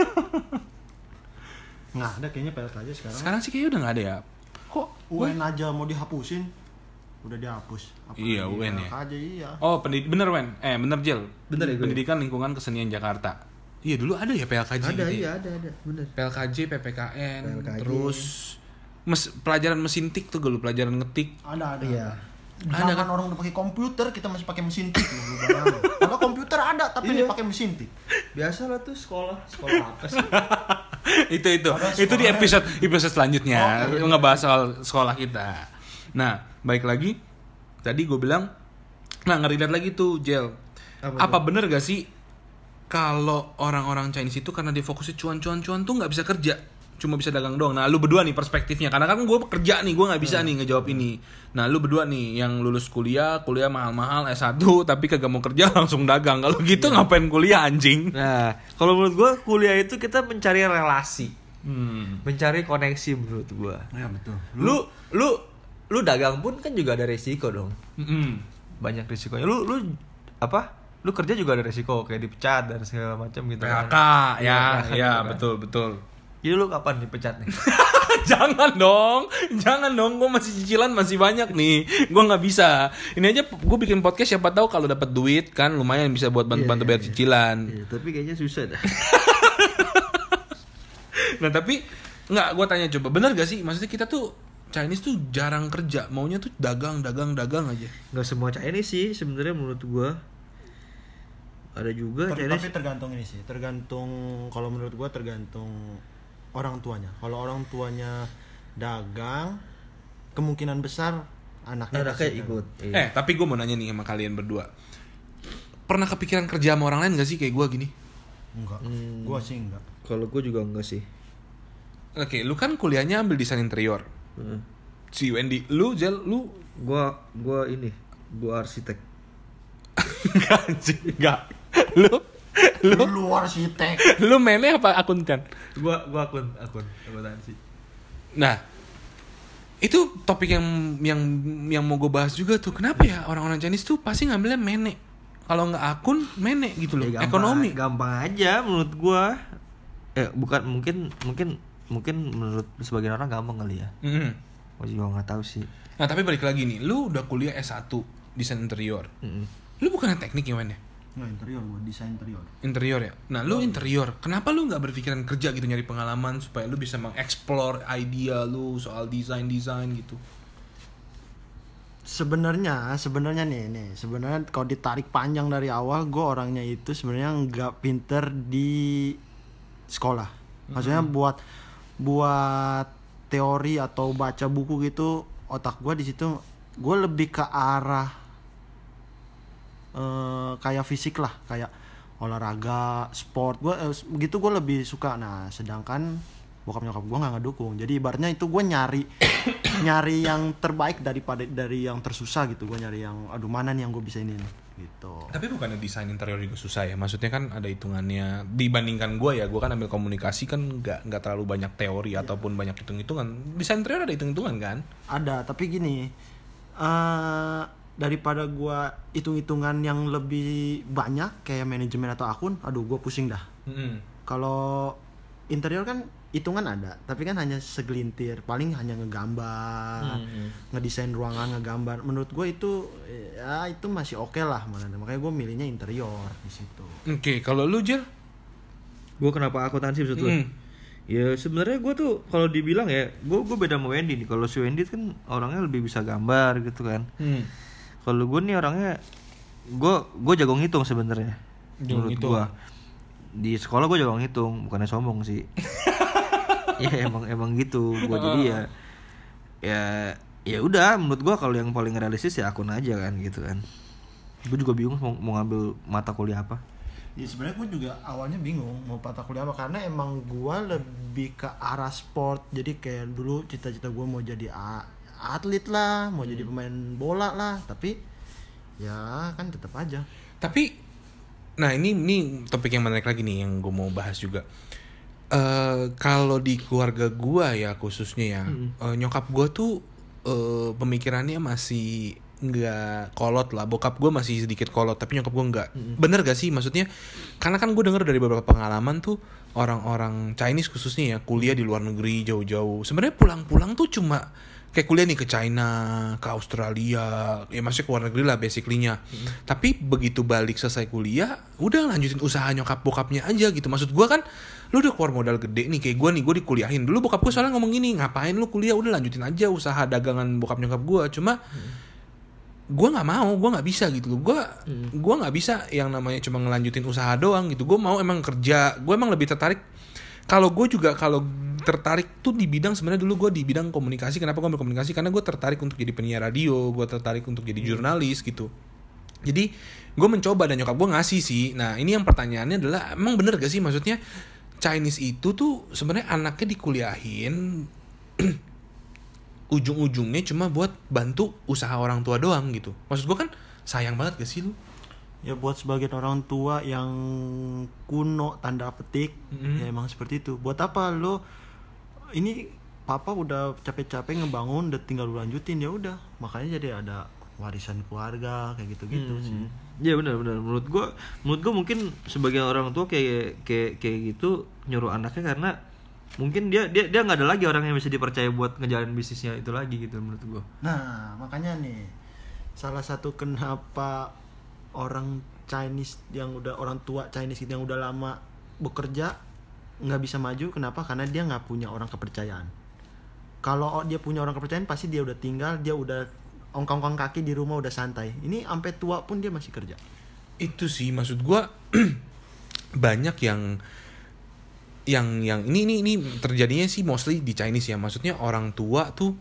Nggak ada kayaknya PLKJ sekarang. sekarang sih kayaknya udah nggak ada ya kok UN aja mau dihapusin. Udah dihapus. Iya, UN ya. PLKJ iya. oh pendid bener Wen eh bener Jel Bener ya, gue? pendidikan lingkungan kesenian Jakarta iya dulu ada ya PLKJ ada, gitu ya? iya, ada, ada. Bener. PLKJ, PPKN, PLKJ. terus mes, pelajaran mesin tik tuh gue lu pelajaran ngetik. Ada ada. Iya. Ada Zaman kan? orang udah pakai komputer, kita masih pakai mesin tik. Kalau komputer ada, tapi Iya. dia pakai mesin tik. Biasa lah tuh sekolah, sekolah apa sih? itu itu itu di episode episode selanjutnya Oh, iya. ngebahas soal sekolah kita nah baik lagi tadi gue bilang nah ngerilat lagi tuh Jel Apa apa, bener gak sih kalau orang-orang Chinese itu karena dia fokusnya cuan-cuan-cuan tuh nggak bisa kerja cuma bisa dagang doang. Nah, lu berdua nih perspektifnya. Karena kan gue kerja nih, gue nggak bisa nih ngejawab ini. Nah, lu berdua nih yang lulus kuliah, kuliah mahal-mahal S1 tapi kagak mau kerja langsung dagang. Kalau gitu ngapain kuliah anjing? Nah, kalau menurut gua kuliah itu kita mencari relasi, Hmm. mencari koneksi menurut gua. Ya betul. Lu lu lu dagang pun kan juga ada resiko dong. Mm-mm. Banyak resikonya. Lu lu apa? Lu kerja juga ada resiko kayak dipecat dan segala macam gitu PHK kan. ya, Iya, ya kan. betul betul. Jadi lu kapan dipecat nih? jangan dong, jangan dong. Gue masih cicilan masih banyak nih. Gue nggak bisa. Ini aja gue bikin podcast siapa tahu kalau dapat duit kan lumayan bisa buat bantu-bantu Iya, bayar iya. cicilan. Iya, tapi kayaknya susah dah. Nah tapi nggak gue tanya coba bener gak sih? Maksudnya kita tuh Chinese tuh jarang kerja, maunya tuh dagang, dagang, dagang aja. Nggak semua Chinese sih sebenarnya menurut gua. Ada juga Ter- Chinese tapi tergantung ini sih, tergantung kalau menurut gua tergantung orang tuanya. Kalau orang tuanya dagang, kemungkinan besar anaknya anaknya ikut. Iya. Eh tapi gue mau nanya nih sama kalian berdua. Pernah kepikiran kerja sama orang lain gak sih kayak gue gini? Enggak. Hmm. Gua sih enggak. Kalau gua juga enggak sih. Oke, lu kan kuliahnya ambil desain interior. Heeh. Si Wendy, lu Jel, lu Gua gua ini, gua arsitek. Enggak enggak. Lu lu Lu arsitek. lu mainnya apa akuntan? Gua gua akun akun akuntansi. Nah, itu topik yang yang yang mau gue bahas juga tuh. Kenapa ya orang-orang Chinese tuh pasti ngambilnya mene? Kalau nggak akun, mene gitu loh. Ya, gampang, Ekonomi. Gampang aja menurut gua. Eh bukan mungkin mungkin mungkin menurut sebagian orang gampang kali ya. Mm. Gua juga nggak tahu sih. Nah, tapi balik lagi nih, lu udah kuliah S1 desain interior. Mm-mm. Lu bukan teknik ya, men ya? Nggak interior gua, desain interior. Interior ya. Nah, lu interior. Kenapa lu nggak berpikiran kerja gitu nyari pengalaman supaya lu bisa mengeksplor idea lu soal desain-desain gitu? Sebenarnya, sebenarnya nih, nih, sebenarnya kalau ditarik panjang dari awal, gue orangnya itu sebenarnya nggak pinter di sekolah. Maksudnya buat buat teori atau baca buku gitu, otak gue di situ, gue lebih ke arah eh, kayak fisik lah, kayak olahraga, sport. Gue begitu gue lebih suka. Nah, sedangkan bokap nyokap gue nggak ngedukung. Jadi ibaratnya itu gue nyari nyari yang terbaik daripada dari yang tersusah gitu. Gue nyari yang aduh mana nih yang gue bisa ini gitu. Tapi bukannya desain interior juga susah ya? Maksudnya kan ada hitungannya. Dibandingkan gue ya, gue kan ambil komunikasi kan nggak nggak terlalu banyak teori ataupun banyak hitung-hitungan. Desain interior ada hitung-hitungan kan? Ada, tapi gini eh daripada gua hitung-hitungan yang lebih banyak kayak manajemen atau akun, aduh gue pusing dah. Kalau interior kan hitungan ada, tapi kan hanya segelintir, paling hanya ngegambar, ngedesain ruangan, ngegambar. Menurut gue itu ya itu masih oke lah, mana makanya gue milihnya interior di situ. Oke, kalau lu Jel? Gua kenapa akuntansi maksud lu? Hmm. Ya sebenarnya gue tuh kalau dibilang ya, gue gue beda sama Wendy nih. Kalau si Wendy kan orangnya lebih bisa gambar gitu kan. Hmm. Kalau gue nih orangnya, gue gue jago ngitung sebenarnya. Menurut gue di sekolah gue jago ngitung, bukannya sombong sih. ya emang emang gitu. Gue jadi ya ya ya udah menurut gue kalau yang paling realistis ya akun aja kan gitu kan. Gue juga bingung mau, mau ngambil mata kuliah apa. Ya sebenarnya gue juga awalnya bingung mau patah kuliah apa karena emang gue lebih ke arah sport jadi kayak dulu cita-cita gue mau jadi a- atlet lah mau jadi pemain bola lah tapi ya kan tetap aja Tapi, nah ini ini topik yang menarik lagi nih yang gue mau bahas juga. eh kalau di keluarga gua ya khususnya ya, eh, nyokap gua tuh eh, pemikirannya masih nggak kolot lah. Bokap gua masih sedikit kolot, tapi nyokap gua nggak. Bener gak sih maksudnya? Karena kan gue denger dari beberapa pengalaman tuh orang-orang Chinese khususnya ya kuliah di luar negeri jauh-jauh. Sebenarnya pulang-pulang tuh cuma kayak kuliah nih ke China, ke Australia, ya masih ke luar negeri lah basically-nya. Tapi begitu balik selesai kuliah, udah lanjutin usaha nyokap bokapnya aja gitu. Maksud gua kan, lu udah keluar modal gede nih kayak gua nih, gua dikuliahin. Dulu bokap gua soalnya ngomong gini, ngapain lu kuliah, udah lanjutin aja usaha dagangan bokap nyokap gua. Cuma gue nggak mau gue nggak bisa gitu loh gue gua nggak bisa yang namanya cuma ngelanjutin usaha doang gitu gue mau emang kerja gue emang lebih tertarik kalau gue juga kalau tertarik tuh di bidang sebenarnya dulu gue di bidang komunikasi. Kenapa gue berkomunikasi karena gue tertarik untuk jadi penyiar radio gue tertarik untuk jadi jurnalis gitu. Jadi gue mencoba dan nyokap gue ngasih sih. Nah ini yang pertanyaannya adalah emang bener gak sih? Maksudnya Chinese itu tuh sebenarnya anaknya dikuliahin ujung-ujungnya cuma buat bantu usaha orang tua doang gitu. Maksud gue kan sayang banget gak sih lu? ya buat sebagian orang tua yang kuno tanda petik Mm-mm. ya emang seperti itu. Buat apa? Lo ini papa udah capek-capek ngebangun udah tinggal lu lanjutin ya udah makanya jadi ada warisan keluarga kayak gitu-gitu Hmm. sih Iya benar benar. Menurut gua menurut gua mungkin sebagian orang tua kayak kayak kayak gitu nyuruh anaknya karena mungkin dia dia dia nggak ada lagi orang yang bisa dipercaya buat ngejalanin bisnisnya itu lagi gitu menurut gua. Nah, makanya nih salah satu kenapa orang Chinese yang udah orang tua Chinese gitu yang udah lama bekerja nggak bisa maju kenapa? Karena dia nggak punya orang kepercayaan. Kalau dia punya orang kepercayaan pasti dia udah tinggal, dia udah ongkong-ongkong kaki di rumah udah santai. Ini sampai tua pun dia masih kerja. Itu sih maksud gue banyak yang yang yang ini ini ini terjadinya sih mostly di Chinese ya. Maksudnya orang tua tuh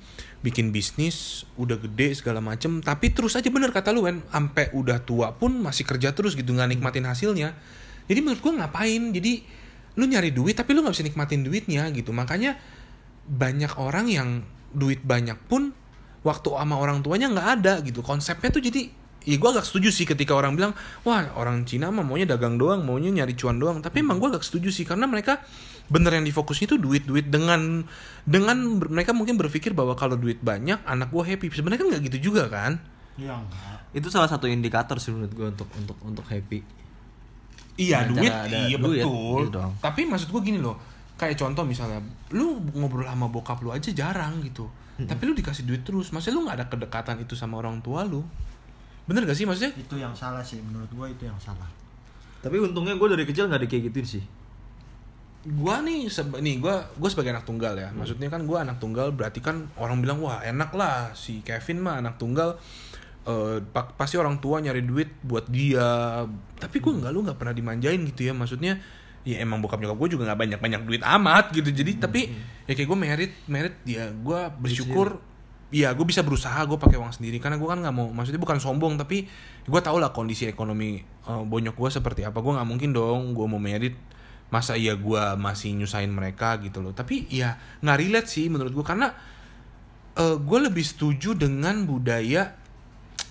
bikin bisnis udah gede segala macem tapi terus aja bener kata lu kan sampai udah tua pun masih kerja terus gitu nggak nikmatin hasilnya jadi menurut gua ngapain jadi lu nyari duit tapi lu nggak bisa nikmatin duitnya gitu. Makanya banyak orang yang duit banyak pun waktu sama orang tuanya nggak ada gitu. Konsepnya tuh jadi ya gue agak setuju sih ketika orang bilang wah orang Cina mah maunya dagang doang maunya nyari cuan doang. Tapi emang gue agak setuju sih karena mereka bener yang difokusnya itu duit duit dengan dengan mereka mungkin berpikir bahwa kalau duit banyak anak gue happy. Sebenarnya kan nggak gitu juga kan? Iya enggak. Itu salah satu indikator sih menurut gua untuk untuk untuk happy. Iya duit, iya duit, betul. gitu doang. Tapi maksud gue gini loh, kayak contoh misalnya, lu ngobrol sama bokap lu aja jarang gitu. Tapi lu dikasih duit terus, maksudnya lu nggak ada kedekatan itu sama orang tua lu. Bener gak sih maksudnya? Itu yang salah sih menurut gua itu yang salah. Tapi untungnya gua dari kecil nggak ada kayak gituin sih. Gua nih, seba- nih gua gua sebagai anak tunggal ya. Maksudnya kan gua anak tunggal berarti kan orang bilang wah enak lah si Kevin mah anak tunggal. Eh, pa- pasti orang tua nyari duit buat dia. Tapi gua nggak lu nggak pernah dimanjain gitu ya. Maksudnya ya emang bokap nyokap gue juga nggak banyak banyak duit amat gitu. Jadi tapi ya kayak gue merit merit ya gua bersyukur. Iya, gue bisa berusaha, gue pakai uang sendiri karena gue kan nggak mau, maksudnya bukan sombong tapi gue tau lah kondisi ekonomi eh, bonyok gue seperti apa. Gue nggak mungkin dong gue mau merit masa iya gue masih nyusahin mereka gitu loh. Tapi ya nggak relate sih menurut gue karena gue lebih setuju dengan budaya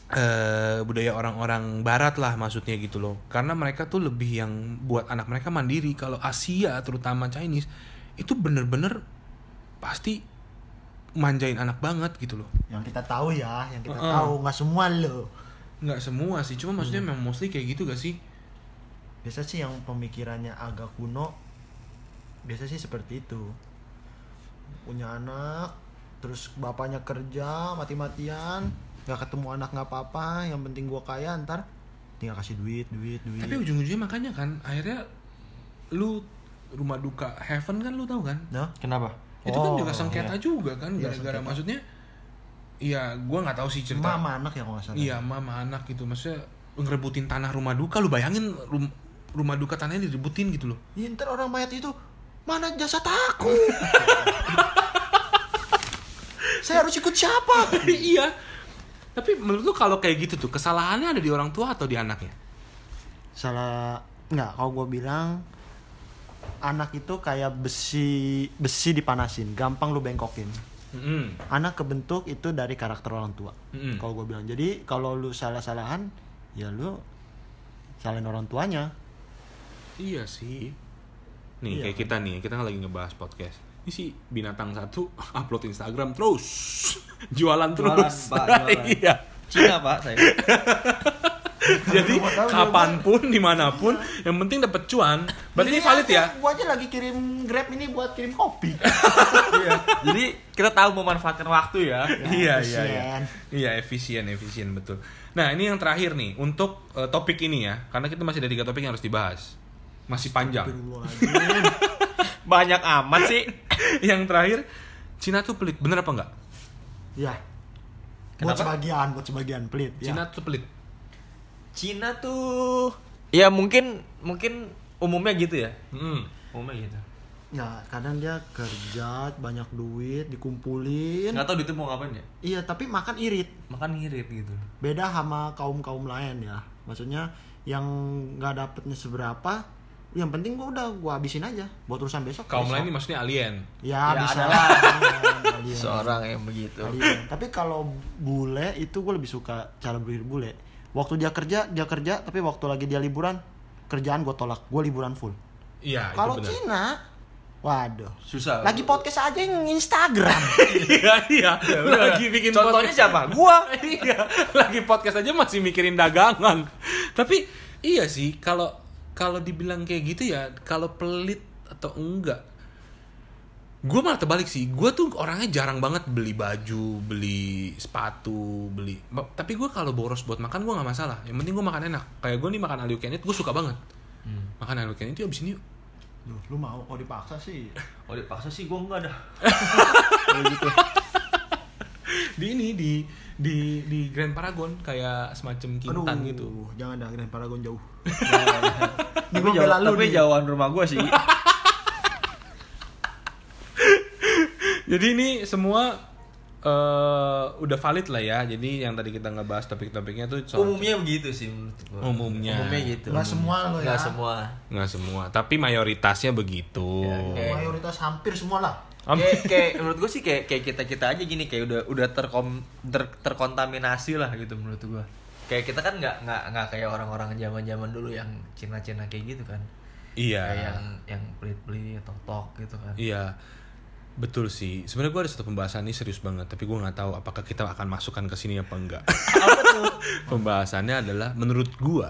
eh budaya orang-orang barat lah maksudnya gitu loh. Karena mereka tuh lebih yang buat anak mereka mandiri. Kalau Asia terutama Chinese itu bener-bener pasti manjain anak banget gitu loh. Yang kita tahu ya, yang kita Heeh. tahu. Nggak semua lo. nggak semua sih cuma maksudnya memang mostly kayak gitu gak sih? Biasa sih yang pemikirannya agak kuno biasa sih seperti itu. Punya anak terus bapaknya kerja mati-matian nggak ketemu anak nggak apa-apa yang penting gua kaya ntar tinggal kasih duit duit duit tapi ujung-ujungnya makanya kan akhirnya lu rumah duka heaven kan lu tahu kan nah Kenapa? itu kan Oh, juga sengketa iya. juga kan Iya, gara-gara sengketa. maksudnya Iya, gua nggak tahu sih cerita. mama anak ya kalau nggak salah Iya, mama anak gitu. Maksudnya ngerebutin tanah rumah duka lu bayangin rum- rumah duka tanahnya direbutin gitu loh. Ya, ntar orang mayat itu mana jasad aku saya harus ikut siapa iya. Tapi menurut lu kalau kayak gitu tuh kesalahannya ada di orang tua atau di anaknya? salah nggak kalau gue bilang anak itu kayak besi besi dipanasin gampang lu bengkokin Mm-mm. anak kebentuk itu dari karakter orang tua Mm-mm. kalau gue bilang jadi kalau lu salah-salahan ya lu salahin orang tuanya Iya sih. Nih Iya kayak kita nih, kita kan lagi ngebahas podcast. Ini sih binatang satu upload Instagram terus, jualan terus. Pak, jualan. iya. Cina pak saya. Jadi Gua kapan pun, di mana pun, yang penting dapet cuan. Berarti ini valid ya? gue aja lagi kirim grab ini buat kirim kopi Iya. Jadi kita tahu memanfaatkan waktu ya. iya iya iya efisien. iya efisien efisien betul nah ini yang terakhir nih untuk eh, topik ini ya karena kita masih ada tiga topik yang harus dibahas masih panjang. Banyak amat sih. yang terakhir Cina tuh pelit bener apa enggak ya buat Kenapa? sebagian buat sebagian pelit ya. Cina tuh pelit. Cina tuh ya mungkin mungkin umumnya gitu ya. Hmm. Umumnya gitu. ya kadang dia kerja banyak duit dikumpulin Nggak tahu duitnya mau ngapain ya. iya tapi makan irit Makan ngirit gitu. beda sama kaum kaum lain ya maksudnya yang nggak dapetnya seberapa yang penting gua udah gua habisin aja buat urusan besok Kaum lain ini maksudnya alien. ya, Ya, bisa lah. Seorang yang begitu. Alien. tapi kalau bule itu gue lebih suka cara berpikir bule waktu dia kerja dia kerja tapi waktu lagi dia liburan kerjaan gue tolak gue liburan full Iya, itu kalau. Cina waduh Susah. lagi podcast aja yang Instagram Iya, iya. Lagi bikin Contohnya podcast. siapa? Gua. iya, lagi podcast aja masih mikirin dagangan. Tapi iya sih, kalau kalau dibilang kayak gitu ya, kalau pelit atau enggak, gue malah terbalik sih. Gue tuh orangnya jarang banget beli baju, beli sepatu, beli. Tapi gue kalau boros buat makan gue nggak masalah. Yang penting gue makan enak. Kayak gue nih makan can eat, gue suka banget. Makan all you can eat, yuk abis ini yuk. Duh, lu mau kalau dipaksa sih Oh dipaksa sih gua enggak dah. Di ini di di di Grand Paragon kayak semacam kintan gitu. jangan dah Grand Paragon jauh tapi gua jauh, bela lu tapi nih. jauhan rumah gua sih. Jadi ini semua eh, udah valid lah ya. Jadi yang tadi kita ngebahas topik-topiknya tuh soal Umumnya begitu sih menurut gua. Umumnya. Umumnya gitu. Nggak semua lo ya. Nggak semua. nggak semua, tapi mayoritasnya begitu. Ya, kayak- mayoritas hampir semua lah kayak, kayak menurut gue sih kayak kayak kita kita aja gini kayak udah udah terkom ter- terkontaminasi lah gitu menurut gue kayak kita kan nggak nggak nggak kayak orang-orang zaman zaman dulu yang Cina-Cina kayak gitu kan Iya. kayak yang yang pelit-pelit totok gitu kan Iya. Betul sih. Sebenarnya gue ada satu pembahasan ini serius banget, tapi gue nggak tahu apakah kita akan masukkan ke sini apa enggak. Pembahasannya adalah menurut gue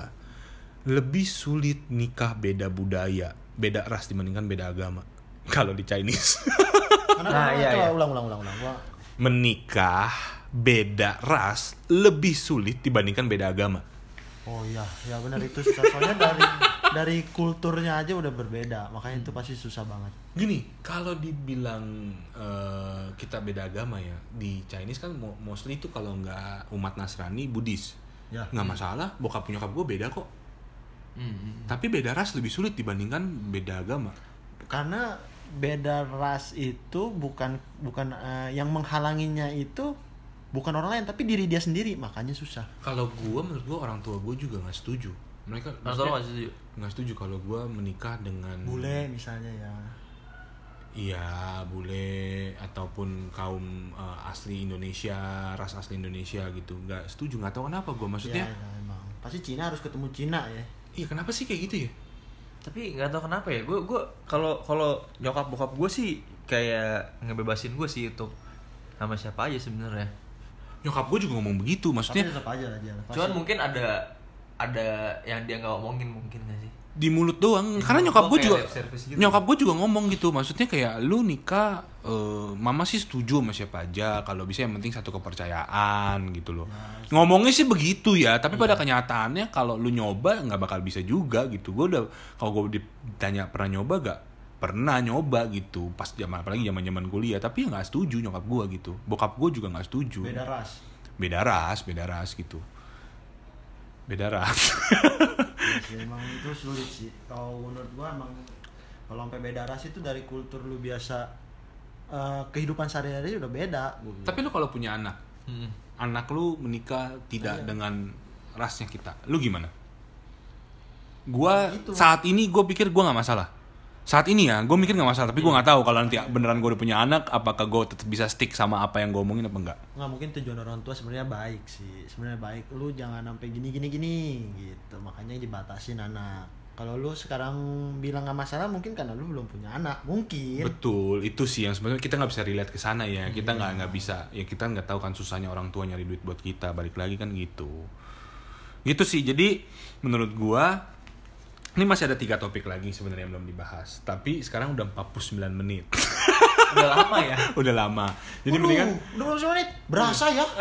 lebih sulit nikah beda budaya, beda ras dibandingkan beda agama. Kalau di Chinese. Karena Nah, iya, iya. ulang ulang ulang ulang. Gua menikah beda ras lebih sulit dibandingkan beda agama. Oh iya, ya benar itu susah. Soalnya dari dari kulturnya aja udah berbeda, makanya itu pasti susah banget. Gini, kalau dibilang eh, kita beda agama ya di Chinese kan mo- mostly itu kalau nggak umat Nasrani, Buddhis, Ya. nggak masalah. Bokap nyokap gue beda kok. Hmm, Tapi beda ras lebih sulit dibandingkan beda agama. Karena beda ras itu bukan bukan eh, yang menghalanginya itu bukan orang lain tapi diri dia sendiri, makanya susah. Kalau gue menurut gue orang tua gue juga nggak setuju. Mereka nggak setuju? nggak setuju kalau gue menikah dengan Bule misalnya ya. Iya, bule ataupun kaum eh, asli Indonesia, ras asli Indonesia gitu. Nggak setuju, nggak tahu kenapa gue. Maksudnya, ya, ya, emang. Pasti Cina harus ketemu Cina ya. iya kenapa sih kayak gitu ya? Tapi nggak tahu kenapa ya gue gue kalau kalau nyokap bokap gue sih kayak ngebebasin gue sih untuk sama siapa aja sebenarnya Nyokap gue juga ngomong begitu, Tapi maksudnya tetap aja lah dia. Cuman mungkin ada ada yang dia nggak omongin mungkin nggak sih di mulut doang. Di Karena mulut nyokap gue juga, gitu. nyokap gue juga ngomong gitu. Maksudnya kayak lu nikah, eh, mama sih setuju sama siapa aja. Kalau bisa yang penting satu kepercayaan gitu loh. Ngomongnya sih begitu ya, tapi pada kenyataannya kalau lu nyoba nggak bakal bisa juga gitu. Gue udah kalau gue ditanya pernah nyoba gak? Pernah nyoba gitu. Pas zaman apalagi zaman zaman kuliah, tapi ya nggak setuju nyokap gue gitu. Bokap gue juga nggak setuju. beda ras. beda ras, beda ras gitu. Beda ras. Ya, emang itu sulit sih. Kalau menurut gua emang kalau sampai beda ras itu dari kultur lu biasa eh, kehidupan sehari-hari udah beda. tapi lu kalau punya anak, Hmm. anak lu menikah tidak dengan rasnya kita, lu gimana? Gua Itu. saat ini gue pikir gua nggak masalah. Saat ini ya, gue mikir nggak masalah, tapi gua nggak tahu kalau nanti beneran gue udah punya anak, apakah gue tetap bisa stick sama apa yang gue omongin apa enggak? nggak mungkin tujuan orang tua sebenarnya baik sih sebenarnya baik lu jangan sampai gini gini gini gitu makanya dibatasin anak kalau lu sekarang bilang nggak masalah mungkin karena lu belum punya anak mungkin Betul, itu sih yang sebenarnya kita nggak bisa relate ke sana ya. Kita nggak nggak bisa, ya kita nggak tahu kan susahnya orang tua nyari duit buat kita. Balik lagi kan gitu. Gitu sih. Jadi menurut gua ini masih ada tiga topik lagi sebenarnya yang belum dibahas. Tapi sekarang udah 49 menit. udah lama ya udah lama. Jadi Waduh, mendingan udah berapa menit berasa ya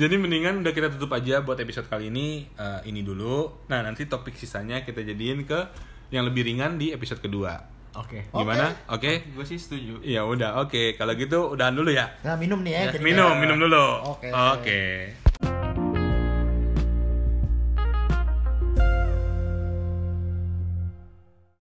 jadi mendingan udah kita tutup aja buat episode kali ini eh, ini dulu. Nah, nanti topik sisanya kita jadiin ke yang lebih ringan di episode kedua. Oke. Gimana? Oke. Gue sih setuju. Ya udah, oke. Kalau gitu udahan dulu ya. Nah, minum nih ya. jadi Minum, minum dulu. Oke. Oke.